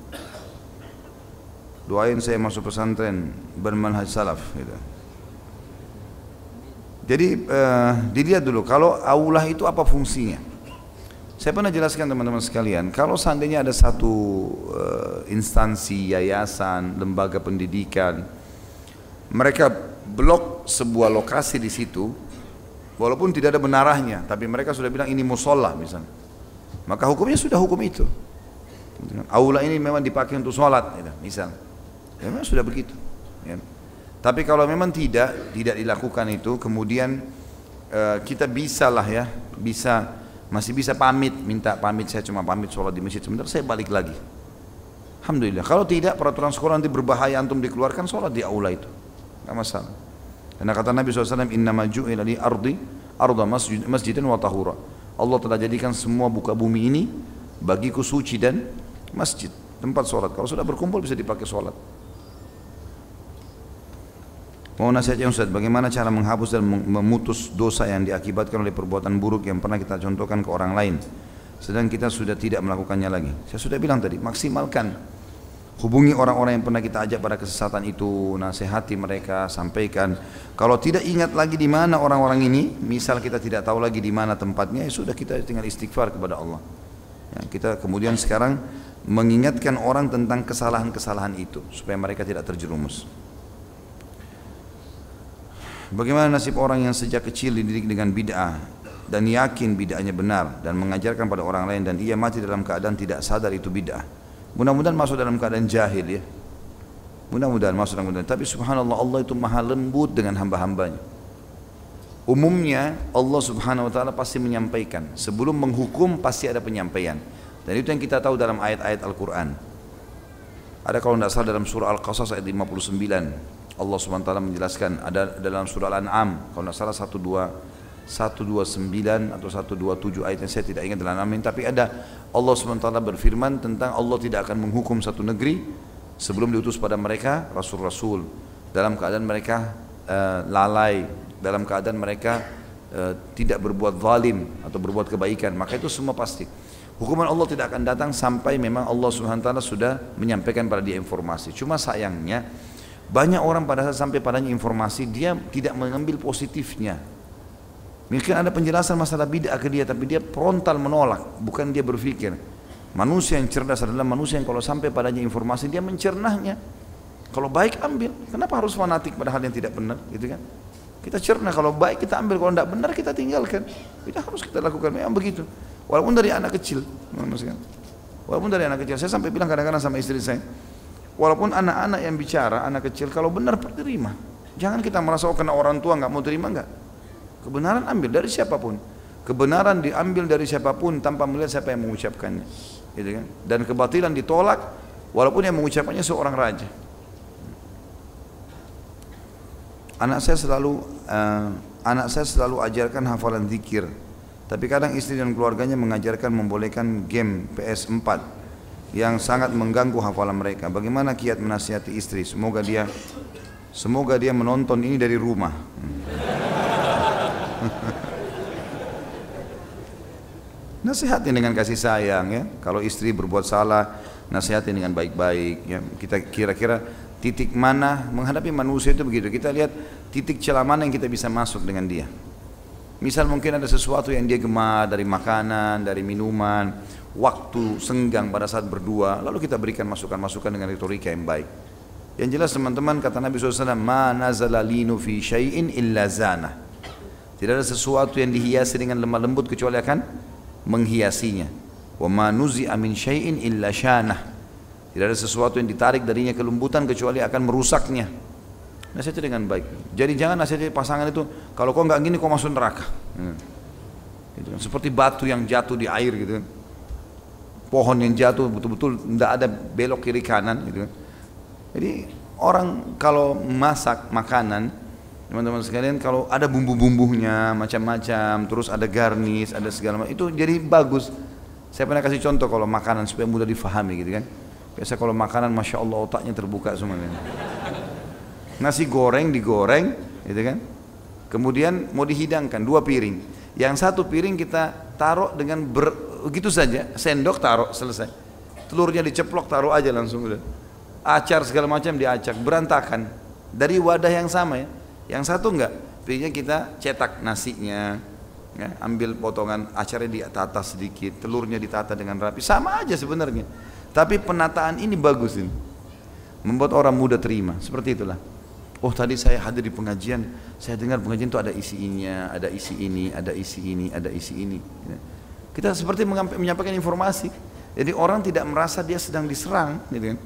doain saya masuk pesantren bermanhaj salaf gitu. Jadi uh, dilihat dulu kalau aulah itu apa fungsinya. Saya pernah jelaskan teman-teman sekalian, kalau seandainya ada satu uh, instansi, yayasan, lembaga pendidikan, mereka blok sebuah lokasi di situ, walaupun tidak ada benarahnya, tapi mereka sudah bilang ini musola misalnya, maka hukumnya sudah hukum itu. Aula ini memang dipakai untuk sholat, gitu, misalnya. Ya, memang sudah begitu. Ya. Tapi kalau memang tidak, tidak dilakukan itu, kemudian uh, kita bisa lah ya, bisa masih bisa pamit, minta pamit saya cuma pamit sholat di masjid sebentar, saya balik lagi. Alhamdulillah. Kalau tidak peraturan sekolah nanti berbahaya antum dikeluarkan sholat di aula itu, nggak masalah. Karena kata Nabi SAW, Inna maju li ardi arda masjid, masjidan wa tahura. Allah telah jadikan semua buka bumi ini bagiku suci dan masjid tempat sholat. Kalau sudah berkumpul bisa dipakai sholat. Mau nasihatnya Ustaz, bagaimana cara menghapus dan memutus dosa yang diakibatkan oleh perbuatan buruk yang pernah kita contohkan ke orang lain sedang kita sudah tidak melakukannya lagi. Saya sudah bilang tadi, maksimalkan hubungi orang-orang yang pernah kita ajak pada kesesatan itu, nasihati mereka, sampaikan. Kalau tidak ingat lagi di mana orang-orang ini, misal kita tidak tahu lagi di mana tempatnya, ya sudah kita tinggal istighfar kepada Allah. Ya, kita kemudian sekarang mengingatkan orang tentang kesalahan-kesalahan itu supaya mereka tidak terjerumus. Bagaimana nasib orang yang sejak kecil dididik dengan bid'ah dan yakin bid'ahnya benar dan mengajarkan pada orang lain dan ia mati dalam keadaan tidak sadar itu bid'ah. Mudah-mudahan masuk dalam keadaan jahil ya. Mudah-mudahan masuk dalam keadaan. Tapi subhanallah Allah itu maha lembut dengan hamba-hambanya. Umumnya Allah subhanahu wa ta'ala pasti menyampaikan. Sebelum menghukum pasti ada penyampaian. Dan itu yang kita tahu dalam ayat-ayat Al-Quran. Ada kalau tidak salah dalam surah Al-Qasas ayat 59. Allah SWT menjelaskan ada dalam surah Al-An'am. Kalau tidak salah 12 129 atau 127 ayatnya saya tidak ingat dalam amin tapi ada Allah SWT berfirman tentang Allah tidak akan menghukum satu negeri sebelum diutus pada mereka rasul-rasul. Dalam keadaan mereka uh, lalai. Dalam keadaan mereka uh, tidak berbuat zalim atau berbuat kebaikan. Maka itu semua pasti. Hukuman Allah tidak akan datang sampai memang Allah SWT sudah menyampaikan pada dia informasi. Cuma sayangnya banyak orang pada saat sampai padanya informasi dia tidak mengambil positifnya. Mungkin ada penjelasan masalah bid'ah ke dia, tapi dia frontal menolak, bukan dia berpikir. Manusia yang cerdas adalah manusia yang kalau sampai padanya informasi dia mencernahnya. Kalau baik ambil, kenapa harus fanatik pada hal yang tidak benar, gitu kan? Kita cerna kalau baik kita ambil, kalau tidak benar kita tinggalkan. Tidak harus kita lakukan, memang begitu. Walaupun dari anak kecil, walaupun dari anak kecil, saya sampai bilang kadang-kadang sama istri saya, walaupun anak-anak yang bicara, anak kecil, kalau benar terima. Jangan kita merasa oh karena orang tua nggak mau terima enggak. Kebenaran ambil dari siapa pun. Kebenaran diambil dari siapa pun tanpa melihat siapa yang mengucapkannya. Gitu kan? Dan kebatilan ditolak walaupun yang mengucapkannya seorang raja. Anak saya selalu uh, anak saya selalu ajarkan hafalan zikir. Tapi kadang istri dan keluarganya mengajarkan membolehkan game PS4 yang sangat mengganggu hafalan mereka. Bagaimana kiat menasihati istri? Semoga dia semoga dia menonton ini dari rumah. Nasihati dengan kasih sayang ya. Kalau istri berbuat salah, nasihati dengan baik-baik ya. Kita kira-kira titik mana menghadapi manusia itu begitu. Kita lihat titik celah mana yang kita bisa masuk dengan dia. Misal mungkin ada sesuatu yang dia gemar dari makanan, dari minuman, waktu senggang pada saat berdua, lalu kita berikan masukan-masukan dengan retorika yang baik. Yang jelas teman-teman kata Nabi SAW, Ma nazala linu fi syai'in illa zana. Tidak ada sesuatu yang dihiasi dengan lemah lembut kecuali akan menghiasinya. Wa ma nuzi amin syai'in illa syanah. Tidak ada sesuatu yang ditarik darinya kelembutan kecuali akan merusaknya. Nasihati dengan baik. Jadi jangan nasihati pasangan itu, kalau kau nggak gini kau masuk neraka. Hmm. Gitu. Seperti batu yang jatuh di air gitu. Pohon yang jatuh betul-betul tidak ada belok kiri kanan gitu. Jadi orang kalau masak makanan Teman-teman sekalian kalau ada bumbu-bumbunya macam-macam, terus ada garnis, ada segala macam, itu jadi bagus. Saya pernah kasih contoh kalau makanan supaya mudah difahami gitu kan. Biasa kalau makanan Masya Allah otaknya terbuka semuanya. Nasi goreng digoreng gitu kan. Kemudian mau dihidangkan dua piring. Yang satu piring kita taruh dengan ber, begitu saja, sendok taruh selesai. Telurnya diceplok taruh aja langsung udah. Acar segala macam diacak, berantakan. Dari wadah yang sama ya yang satu enggak, pilihnya kita cetak nasinya, ya, ambil potongan acarnya ditata sedikit, telurnya ditata dengan rapi, sama aja sebenarnya. Tapi penataan ini bagus ini, membuat orang muda terima. Seperti itulah. Oh tadi saya hadir di pengajian, saya dengar pengajian itu ada isi ininya, ada isi ini, ada isi ini, ada isi ini. Kita seperti menyampaikan informasi. Jadi orang tidak merasa dia sedang diserang, gitu kan.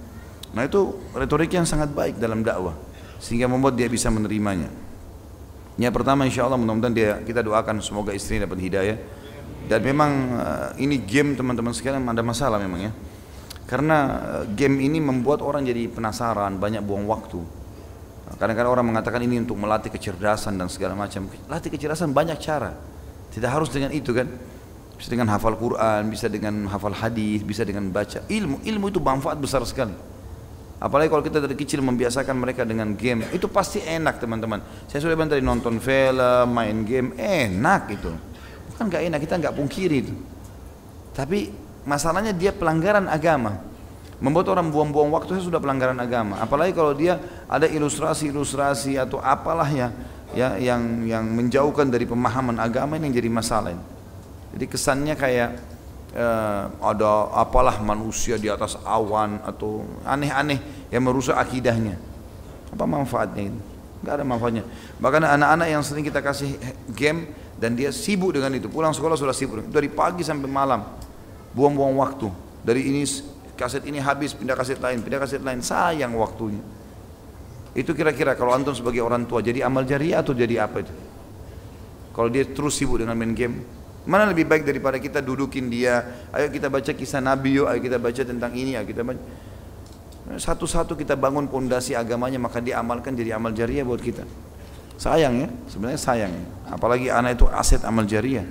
Nah itu retorik yang sangat baik dalam dakwah sehingga membuat dia bisa menerimanya. Yang pertama insya Allah mudah-mudahan dia kita doakan semoga istri dapat hidayah. Dan memang uh, ini game teman-teman sekalian ada masalah memang ya. Karena uh, game ini membuat orang jadi penasaran, banyak buang waktu. Kadang-kadang orang mengatakan ini untuk melatih kecerdasan dan segala macam. Latih kecerdasan banyak cara. Tidak harus dengan itu kan. Bisa dengan hafal Quran, bisa dengan hafal hadis, bisa dengan baca ilmu. Ilmu itu manfaat besar sekali. Apalagi kalau kita dari kecil membiasakan mereka dengan game, itu pasti enak teman-teman. Saya sudah bilang tadi nonton film, main game, enak itu. Bukan nggak enak, kita nggak pungkiri itu. Tapi masalahnya dia pelanggaran agama. Membuat orang buang-buang waktu sudah pelanggaran agama. Apalagi kalau dia ada ilustrasi-ilustrasi atau apalah ya, ya yang yang menjauhkan dari pemahaman agama ini yang jadi masalah. Jadi kesannya kayak eh, ada apalah manusia di atas awan atau aneh-aneh yang merusak akidahnya. Apa manfaatnya itu? Gak ada manfaatnya. Bahkan anak-anak yang sering kita kasih game dan dia sibuk dengan itu. Pulang sekolah sudah sibuk. Dari pagi sampai malam. Buang-buang waktu. Dari ini kaset ini habis, pindah kaset lain, pindah kaset lain. Sayang waktunya. Itu kira-kira kalau antum sebagai orang tua jadi amal jariah atau jadi apa itu? Kalau dia terus sibuk dengan main game, Mana lebih baik daripada kita dudukin dia, ayo kita baca kisah Nabi yuk, ayo kita baca tentang ini, ayo kita baca. Satu-satu kita bangun pondasi agamanya maka diamalkan jadi amal jariah buat kita. Sayang ya, sebenarnya sayang. Apalagi anak itu aset amal jariah.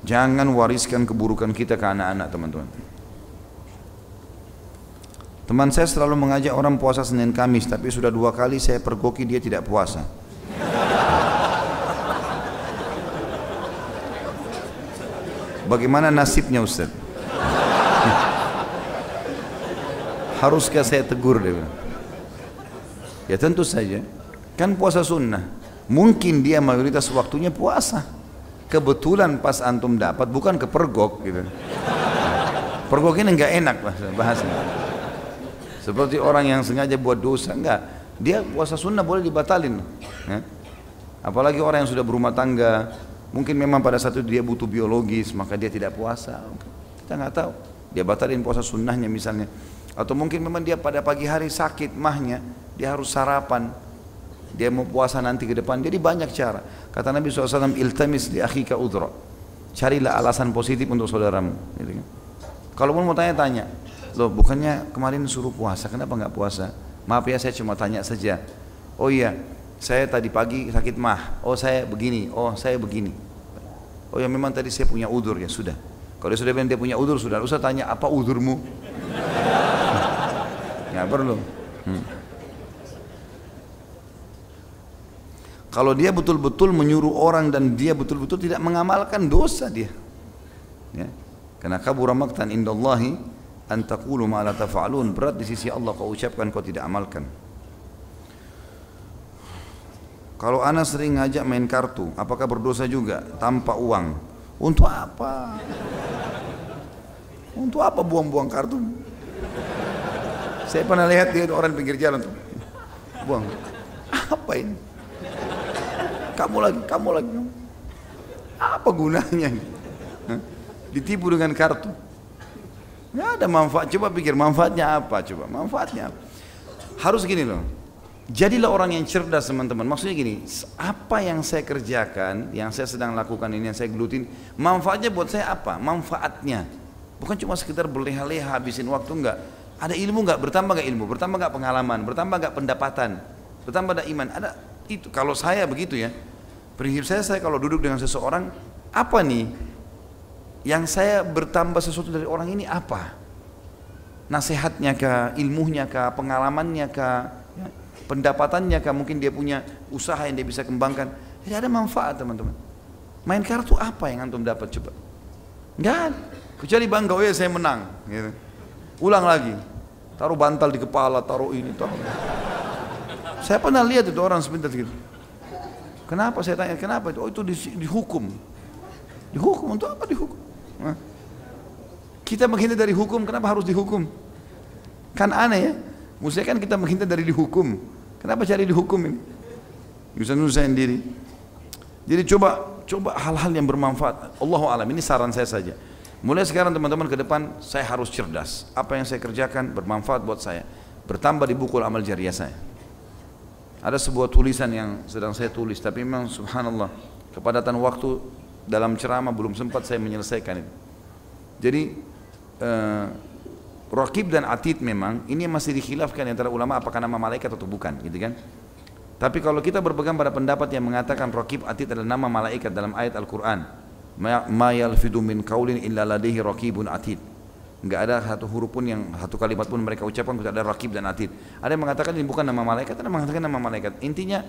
Jangan wariskan keburukan kita ke anak-anak teman-teman. Teman saya selalu mengajak orang puasa Senin Kamis, tapi sudah dua kali saya pergoki dia tidak puasa. Bagaimana nasibnya Ustaz? Haruskah saya tegur dia? Ya tentu saja. Kan puasa sunnah. Mungkin dia mayoritas waktunya puasa. kebetulan pas antum dapat bukan kepergok gitu. Pergok ini nggak enak bahasnya. Seperti orang yang sengaja buat dosa, enggak. Dia puasa sunnah boleh dibatalin. Ya. Apalagi orang yang sudah berumah tangga, mungkin memang pada saat itu dia butuh biologis, maka dia tidak puasa. Kita nggak tahu. Dia batalin puasa sunnahnya misalnya. Atau mungkin memang dia pada pagi hari sakit mahnya, dia harus sarapan. Dia mau puasa nanti ke depan. Jadi banyak cara. Kata Nabi SAW, iltamis di akhika udra. Carilah alasan positif untuk saudaramu. Gitu kan? Kalau mau tanya-tanya, loh bukannya kemarin suruh puasa, kenapa nggak puasa? Maaf ya saya cuma tanya saja. Oh iya, saya tadi pagi sakit mah. Oh saya begini, oh saya begini. Oh ya memang tadi saya punya udur ya sudah. Kalau dia sudah bilang dia punya udur sudah, usah tanya apa udurmu. Nggak perlu. Hmm. Kalau dia betul-betul menyuruh orang dan dia betul-betul tidak mengamalkan dosa dia. Ya. Karena kabur maktan indallahi an taqulu ma la taf'alun. Berat di sisi Allah kau ucapkan kau tidak amalkan. Kalau anak sering ngajak main kartu, apakah berdosa juga tanpa uang? Untuk apa? Untuk apa buang-buang kartu? Saya pernah lihat dia orang pinggir jalan tuh. Buang. Apa ini? Kamu lagi, kamu lagi. Apa gunanya? ditipu dengan kartu. Nggak ada manfaat. Coba pikir manfaatnya apa? Coba manfaatnya apa? Harus gini loh. Jadilah orang yang cerdas teman-teman. Maksudnya gini, apa yang saya kerjakan, yang saya sedang lakukan ini, yang saya gelutin, manfaatnya buat saya apa? Manfaatnya. Bukan cuma sekedar berleha-leha habisin waktu enggak. Ada ilmu enggak? Bertambah enggak ilmu? Bertambah enggak pengalaman? Bertambah enggak pendapatan? Bertambah ada iman? Ada itu. Kalau saya begitu ya, prinsip saya saya kalau duduk dengan seseorang, apa nih yang saya bertambah sesuatu dari orang ini apa? Nasihatnya kah, ilmunya kah, pengalamannya kah, ya, pendapatannya kah, mungkin dia punya usaha yang dia bisa kembangkan. Jadi ada manfaat teman-teman. Main kartu apa yang antum dapat coba? Enggak. Kecuali bangga, oh ya saya menang. Gitu. Ulang lagi. Taruh bantal di kepala, taruh ini, taruh. Saya pernah lihat itu orang sebentar gitu. Kenapa saya tanya, kenapa itu? Oh itu dihukum. Dihukum untuk apa dihukum? Kita menghindar dari hukum, kenapa harus dihukum? Kan aneh ya. Maksudnya kan kita menghindar dari dihukum. Kenapa cari dihukum ini? Bisa nusahin diri. Jadi coba coba hal-hal yang bermanfaat. Allah alam ini saran saya saja. Mulai sekarang teman-teman ke depan saya harus cerdas. Apa yang saya kerjakan bermanfaat buat saya. Bertambah di buku amal jariah saya. Ada sebuah tulisan yang sedang saya tulis tapi memang subhanallah kepadatan waktu dalam ceramah belum sempat saya menyelesaikan itu. Jadi uh, Rakib dan Atid memang ini masih dikhilafkan antara ulama apakah nama malaikat atau bukan, gitu kan? Tapi kalau kita berpegang pada pendapat yang mengatakan Rakib Atid adalah nama malaikat dalam ayat Al-Quran, ma yalfidu min kaulin illa ladaihi rakibun atid. Enggak ada satu huruf pun yang satu kalimat pun mereka ucapkan tidak ada rakib dan atid. Ada yang mengatakan ini bukan nama malaikat, ada yang mengatakan nama malaikat. Intinya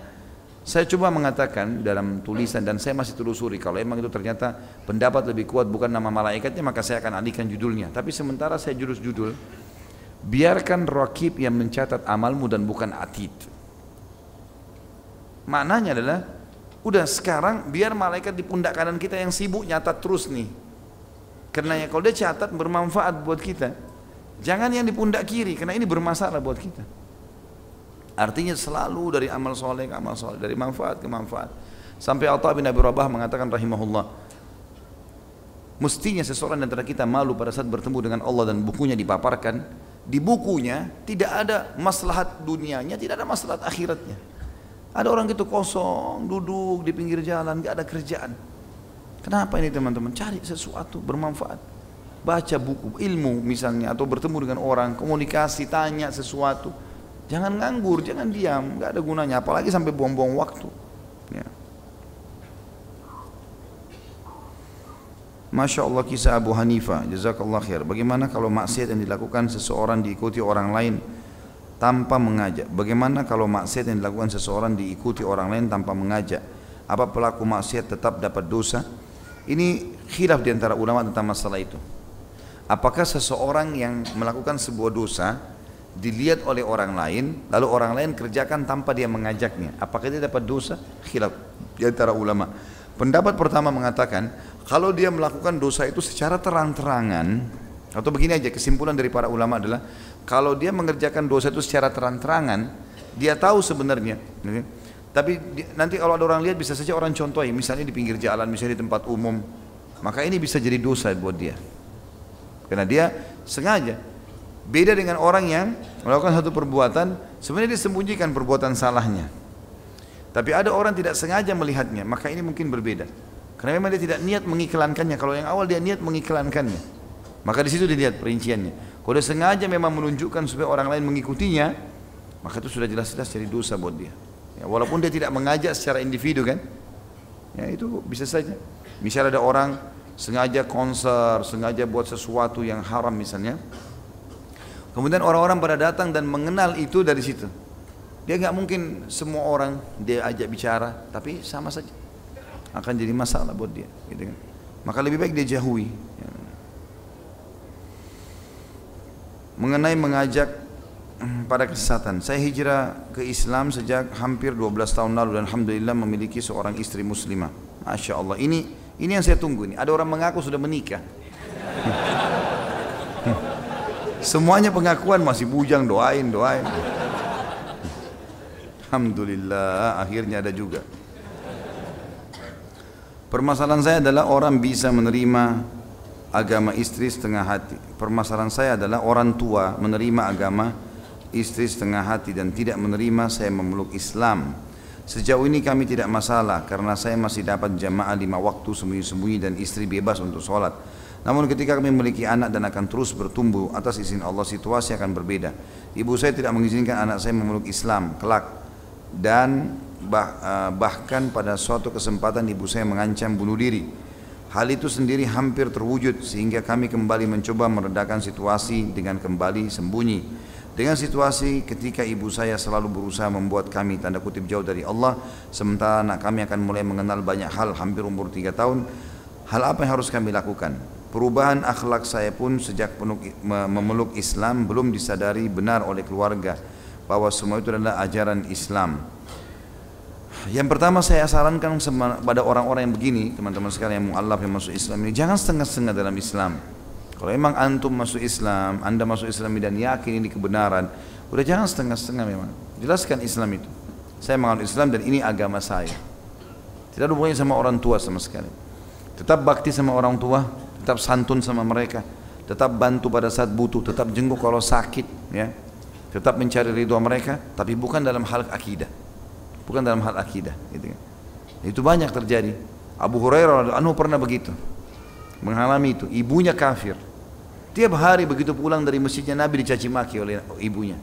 saya coba mengatakan dalam tulisan dan saya masih telusuri kalau emang itu ternyata pendapat lebih kuat bukan nama malaikatnya maka saya akan alihkan judulnya. Tapi sementara saya jurus judul biarkan rakib yang mencatat amalmu dan bukan atid. Maknanya adalah udah sekarang biar malaikat di pundak kanan kita yang sibuk nyatat terus nih. Karena ya kalau dia catat bermanfaat buat kita. Jangan yang di pundak kiri karena ini bermasalah buat kita. Artinya selalu dari amal soleh ke amal soleh, dari manfaat ke manfaat. Sampai Atta bin Abi Rabah mengatakan rahimahullah, mestinya seseorang antara kita malu pada saat bertemu dengan Allah dan bukunya dipaparkan, di bukunya tidak ada maslahat dunianya, tidak ada maslahat akhiratnya. Ada orang gitu kosong, duduk di pinggir jalan, gak ada kerjaan. Kenapa ini teman-teman? Cari sesuatu bermanfaat. Baca buku, ilmu misalnya, atau bertemu dengan orang, komunikasi, tanya sesuatu Jangan nganggur, jangan diam, nggak ada gunanya. Apalagi sampai buang-buang waktu. Ya. Masya Allah kisah Abu Hanifah, jazakallah khair. Bagaimana kalau maksiat yang dilakukan seseorang diikuti orang lain tanpa mengajak? Bagaimana kalau maksiat yang dilakukan seseorang diikuti orang lain tanpa mengajak? Apa pelaku maksiat tetap dapat dosa? Ini khilaf di antara ulama tentang masalah itu. Apakah seseorang yang melakukan sebuah dosa dilihat oleh orang lain, lalu orang lain kerjakan tanpa dia mengajaknya. Apakah dia dapat dosa? Khilaf di antara ulama. Pendapat pertama mengatakan kalau dia melakukan dosa itu secara terang-terangan atau begini aja kesimpulan dari para ulama adalah kalau dia mengerjakan dosa itu secara terang-terangan dia tahu sebenarnya tapi nanti kalau ada orang lihat bisa saja orang contohi misalnya di pinggir jalan misalnya di tempat umum maka ini bisa jadi dosa buat dia karena dia sengaja beda dengan orang yang melakukan satu perbuatan sebenarnya dia sembunyikan perbuatan salahnya tapi ada orang tidak sengaja melihatnya, maka ini mungkin berbeda. Karena memang dia tidak niat mengiklankannya. Kalau yang awal dia niat mengiklankannya, maka di situ dilihat perinciannya. Kalau dia sengaja memang menunjukkan supaya orang lain mengikutinya, maka itu sudah jelas-jelas jadi dosa buat dia. Ya, walaupun dia tidak mengajak secara individu kan, ya itu bisa saja. Misal ada orang sengaja konser, sengaja buat sesuatu yang haram misalnya. Kemudian orang-orang pada datang dan mengenal itu dari situ. Dia nggak mungkin semua orang dia ajak bicara, tapi sama saja akan jadi masalah buat dia. Gitu kan. Maka lebih baik dia jauhi. Mengenai mengajak hmm, pada kesesatan. Saya hijrah ke Islam sejak hampir 12 tahun lalu dan Alhamdulillah memiliki seorang istri muslimah. Masya Allah. Ini ini yang saya tunggu ini. Ada orang mengaku sudah menikah. Semuanya pengakuan masih bujang doain doain. Alhamdulillah akhirnya ada juga. Permasalahan saya adalah orang bisa menerima agama istri setengah hati. Permasalahan saya adalah orang tua menerima agama istri setengah hati dan tidak menerima saya memeluk Islam. Sejauh ini kami tidak masalah karena saya masih dapat jamaah lima waktu sembunyi-sembunyi dan istri bebas untuk sholat. Namun ketika kami memiliki anak dan akan terus bertumbuh atas izin Allah situasi akan berbeda. Ibu saya tidak mengizinkan anak saya memeluk Islam kelak dan bah, uh, bahkan pada suatu kesempatan ibu saya mengancam bunuh diri. Hal itu sendiri hampir terwujud sehingga kami kembali mencoba meredakan situasi dengan kembali sembunyi. Dengan situasi ketika ibu saya selalu berusaha membuat kami tanda kutip jauh dari Allah sementara anak kami akan mulai mengenal banyak hal hampir umur tiga tahun. Hal apa yang harus kami lakukan? Perubahan akhlak saya pun sejak memeluk Islam belum disadari benar oleh keluarga bahwa semua itu adalah ajaran Islam. Yang pertama saya sarankan pada orang-orang yang begini, teman-teman sekalian yang mu'allaf yang masuk Islam ini, jangan setengah-setengah dalam Islam. Kalau memang antum masuk Islam, anda masuk Islam dan yakin ini kebenaran, udah jangan setengah-setengah memang. Jelaskan Islam itu. Saya menganut Islam dan ini agama saya. Tidak ada hubungannya sama orang tua sama sekali. Tetap bakti sama orang tua, tetap santun sama mereka, tetap bantu pada saat butuh, tetap jenguk kalau sakit, ya. Tetap mencari ridho mereka tapi bukan dalam hal akidah. Bukan dalam hal akidah gitu kan. itu banyak terjadi. Abu Hurairah anu pernah begitu mengalami itu. Ibunya kafir. Tiap hari begitu pulang dari masjidnya Nabi dicaci maki oleh ibunya.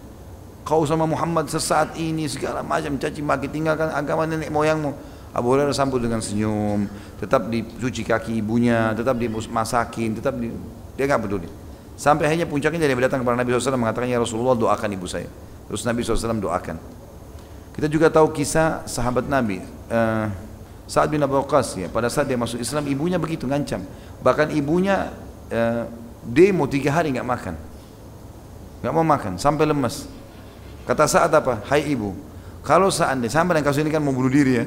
Kau sama Muhammad sesaat ini segala macam caci maki tinggalkan agama nenek moyangmu Abu Hurairah sambut dengan senyum tetap dicuci kaki ibunya tetap dimasakin tetap di, dia nggak peduli Sampai akhirnya puncaknya dia datang kepada Nabi SAW mengatakan ya Rasulullah doakan ibu saya. Terus Nabi SAW doakan. Kita juga tahu kisah sahabat Nabi uh, Sa'ad bin Abu Waqqas ya. Pada saat dia masuk Islam ibunya begitu ngancam. Bahkan ibunya uh, demo tiga hari nggak makan, nggak mau makan sampai lemas. Kata saat apa? Hai ibu, kalau seandainya sampai dan kasus ini kan mau bunuh diri ya.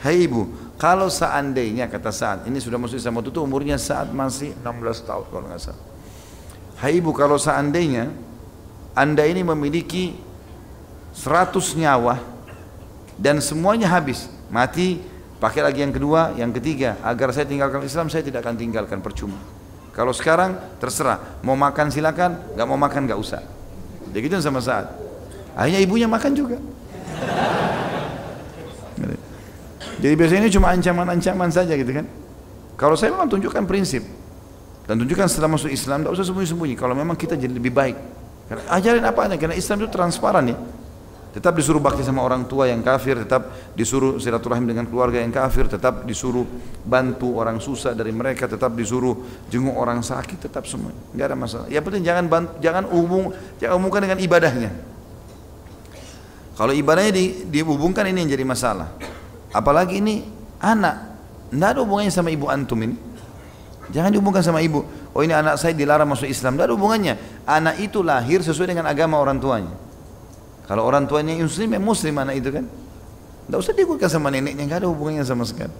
Hai ibu, kalau seandainya kata saat ini sudah masuk Islam waktu itu umurnya saat masih 16 tahun kalau nggak salah. Hai ibu kalau seandainya anda ini memiliki 100 nyawa dan semuanya habis mati pakai lagi yang kedua yang ketiga agar saya tinggalkan Islam saya tidak akan tinggalkan percuma. Kalau sekarang terserah mau makan silakan nggak mau makan nggak usah. Jadi gitu sama saat akhirnya ibunya makan juga jadi biasanya ini cuma ancaman-ancaman saja gitu kan kalau saya memang tunjukkan prinsip dan tunjukkan setelah masuk Islam, tidak usah sembunyi-sembunyi. Kalau memang kita jadi lebih baik. Karena ajarin apa aja, karena Islam itu transparan ya. Tetap disuruh bakti sama orang tua yang kafir, tetap disuruh silaturahim dengan keluarga yang kafir, tetap disuruh bantu orang susah dari mereka, tetap disuruh jenguk orang sakit, tetap semua. Enggak ada masalah. Ya penting jangan bantu, jangan umum, jangan umumkan dengan ibadahnya. Kalau ibadahnya di, dihubungkan ini yang jadi masalah. Apalagi ini anak, tidak ada hubungannya sama ibu antum ini. Jangan dihubungkan sama ibu. Oh ini anak saya dilarang masuk Islam. Tidak ada hubungannya. Anak itu lahir sesuai dengan agama orang tuanya. Kalau orang tuanya muslim, ya muslim anak itu kan. Tidak usah dihubungkan sama neneknya. Tidak ada hubungannya sama sekali.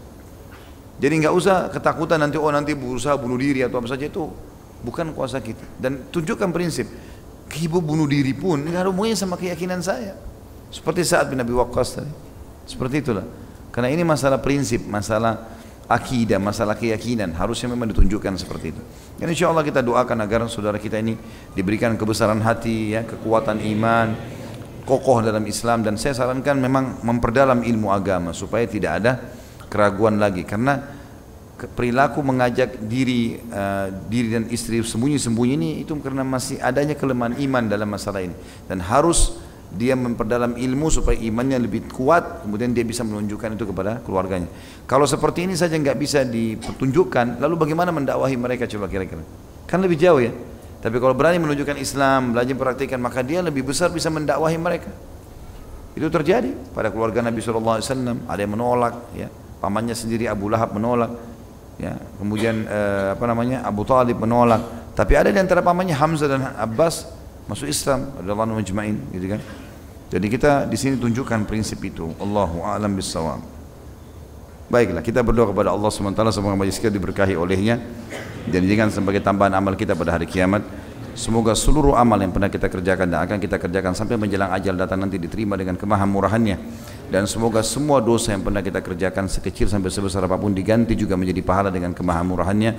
Jadi nggak usah ketakutan nanti oh nanti berusaha bunuh diri atau apa saja itu bukan kuasa kita. Dan tunjukkan prinsip. Ibu bunuh diri pun nggak ada hubungannya sama keyakinan saya. Seperti saat bin Abi Waqqas tadi. Seperti itulah. Karena ini masalah prinsip, masalah akidah, masalah keyakinan. Harusnya memang ditunjukkan seperti itu. Dan insya Allah kita doakan agar saudara kita ini diberikan kebesaran hati, ya, kekuatan iman, kokoh dalam Islam. Dan saya sarankan memang memperdalam ilmu agama supaya tidak ada keraguan lagi. Karena perilaku mengajak diri uh, diri dan istri sembunyi-sembunyi ini itu karena masih adanya kelemahan iman dalam masalah ini. Dan harus dia memperdalam ilmu supaya imannya lebih kuat kemudian dia bisa menunjukkan itu kepada keluarganya. Kalau seperti ini saja nggak bisa ditunjukkan lalu bagaimana mendakwahi mereka coba kira-kira? Kan lebih jauh ya. Tapi kalau berani menunjukkan Islam belajar praktikkan maka dia lebih besar bisa mendakwahi mereka. Itu terjadi pada keluarga Nabi SAW ada yang menolak ya. Pamannya sendiri Abu Lahab menolak ya. Kemudian eh, apa namanya Abu Talib menolak. Tapi ada di antara pamannya Hamzah dan Abbas masuk Islam adalah majma'in gitu kan? Jadi kita di sini tunjukkan prinsip itu. Allahu a'lam bissawab. Baiklah kita berdoa kepada Allah SWT semoga majlis kita diberkahi olehnya. Dan jadikan sebagai tambahan amal kita pada hari kiamat. Semoga seluruh amal yang pernah kita kerjakan dan akan kita kerjakan sampai menjelang ajal datang nanti diterima dengan kemahamurahannya dan semoga semua dosa yang pernah kita kerjakan sekecil sampai sebesar apa pun diganti juga menjadi pahala dengan kemahamurahannya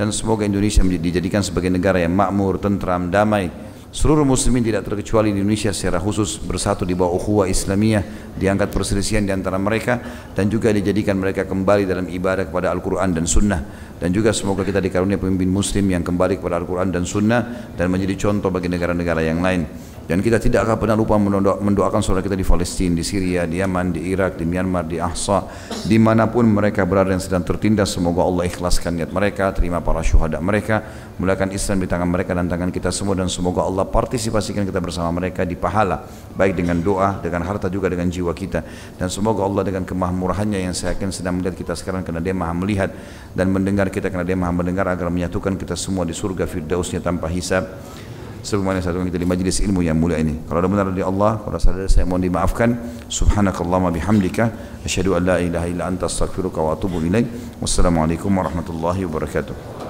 dan semoga Indonesia dijadikan sebagai negara yang makmur, tentram, damai Seluruh muslimin tidak terkecuali di Indonesia secara khusus bersatu di bawah ukhuwah Islamiyah, diangkat perselisihan di antara mereka dan juga dijadikan mereka kembali dalam ibadah kepada Al-Qur'an dan Sunnah. Dan juga semoga kita dikarunia pemimpin muslim yang kembali kepada Al-Quran dan Sunnah dan menjadi contoh bagi negara-negara yang lain dan kita tidak akan pernah lupa mendoakan saudara kita di Palestina, di Syria, di Yaman, di Irak, di Myanmar, di Ahsa, di mana pun mereka berada yang sedang tertindas. Semoga Allah ikhlaskan niat mereka, terima para syuhada mereka, mulakan Islam di tangan mereka dan tangan kita semua dan semoga Allah partisipasikan kita bersama mereka di pahala, baik dengan doa, dengan harta juga dengan jiwa kita. Dan semoga Allah dengan kemahmurahannya yang saya yakin sedang melihat kita sekarang karena dia maha melihat dan mendengar kita karena dia maha mendengar agar menyatukan kita semua di surga firdausnya tanpa hisab sebagaimana satu kita di majlis ilmu yang mulia ini. Kalau ada benar dari Allah, kalau salah saya mohon dimaafkan. Subhanakallahumma bihamdika asyhadu an la ilaha illa anta astaghfiruka wa atubu ilaik. Wassalamualaikum warahmatullahi wabarakatuh.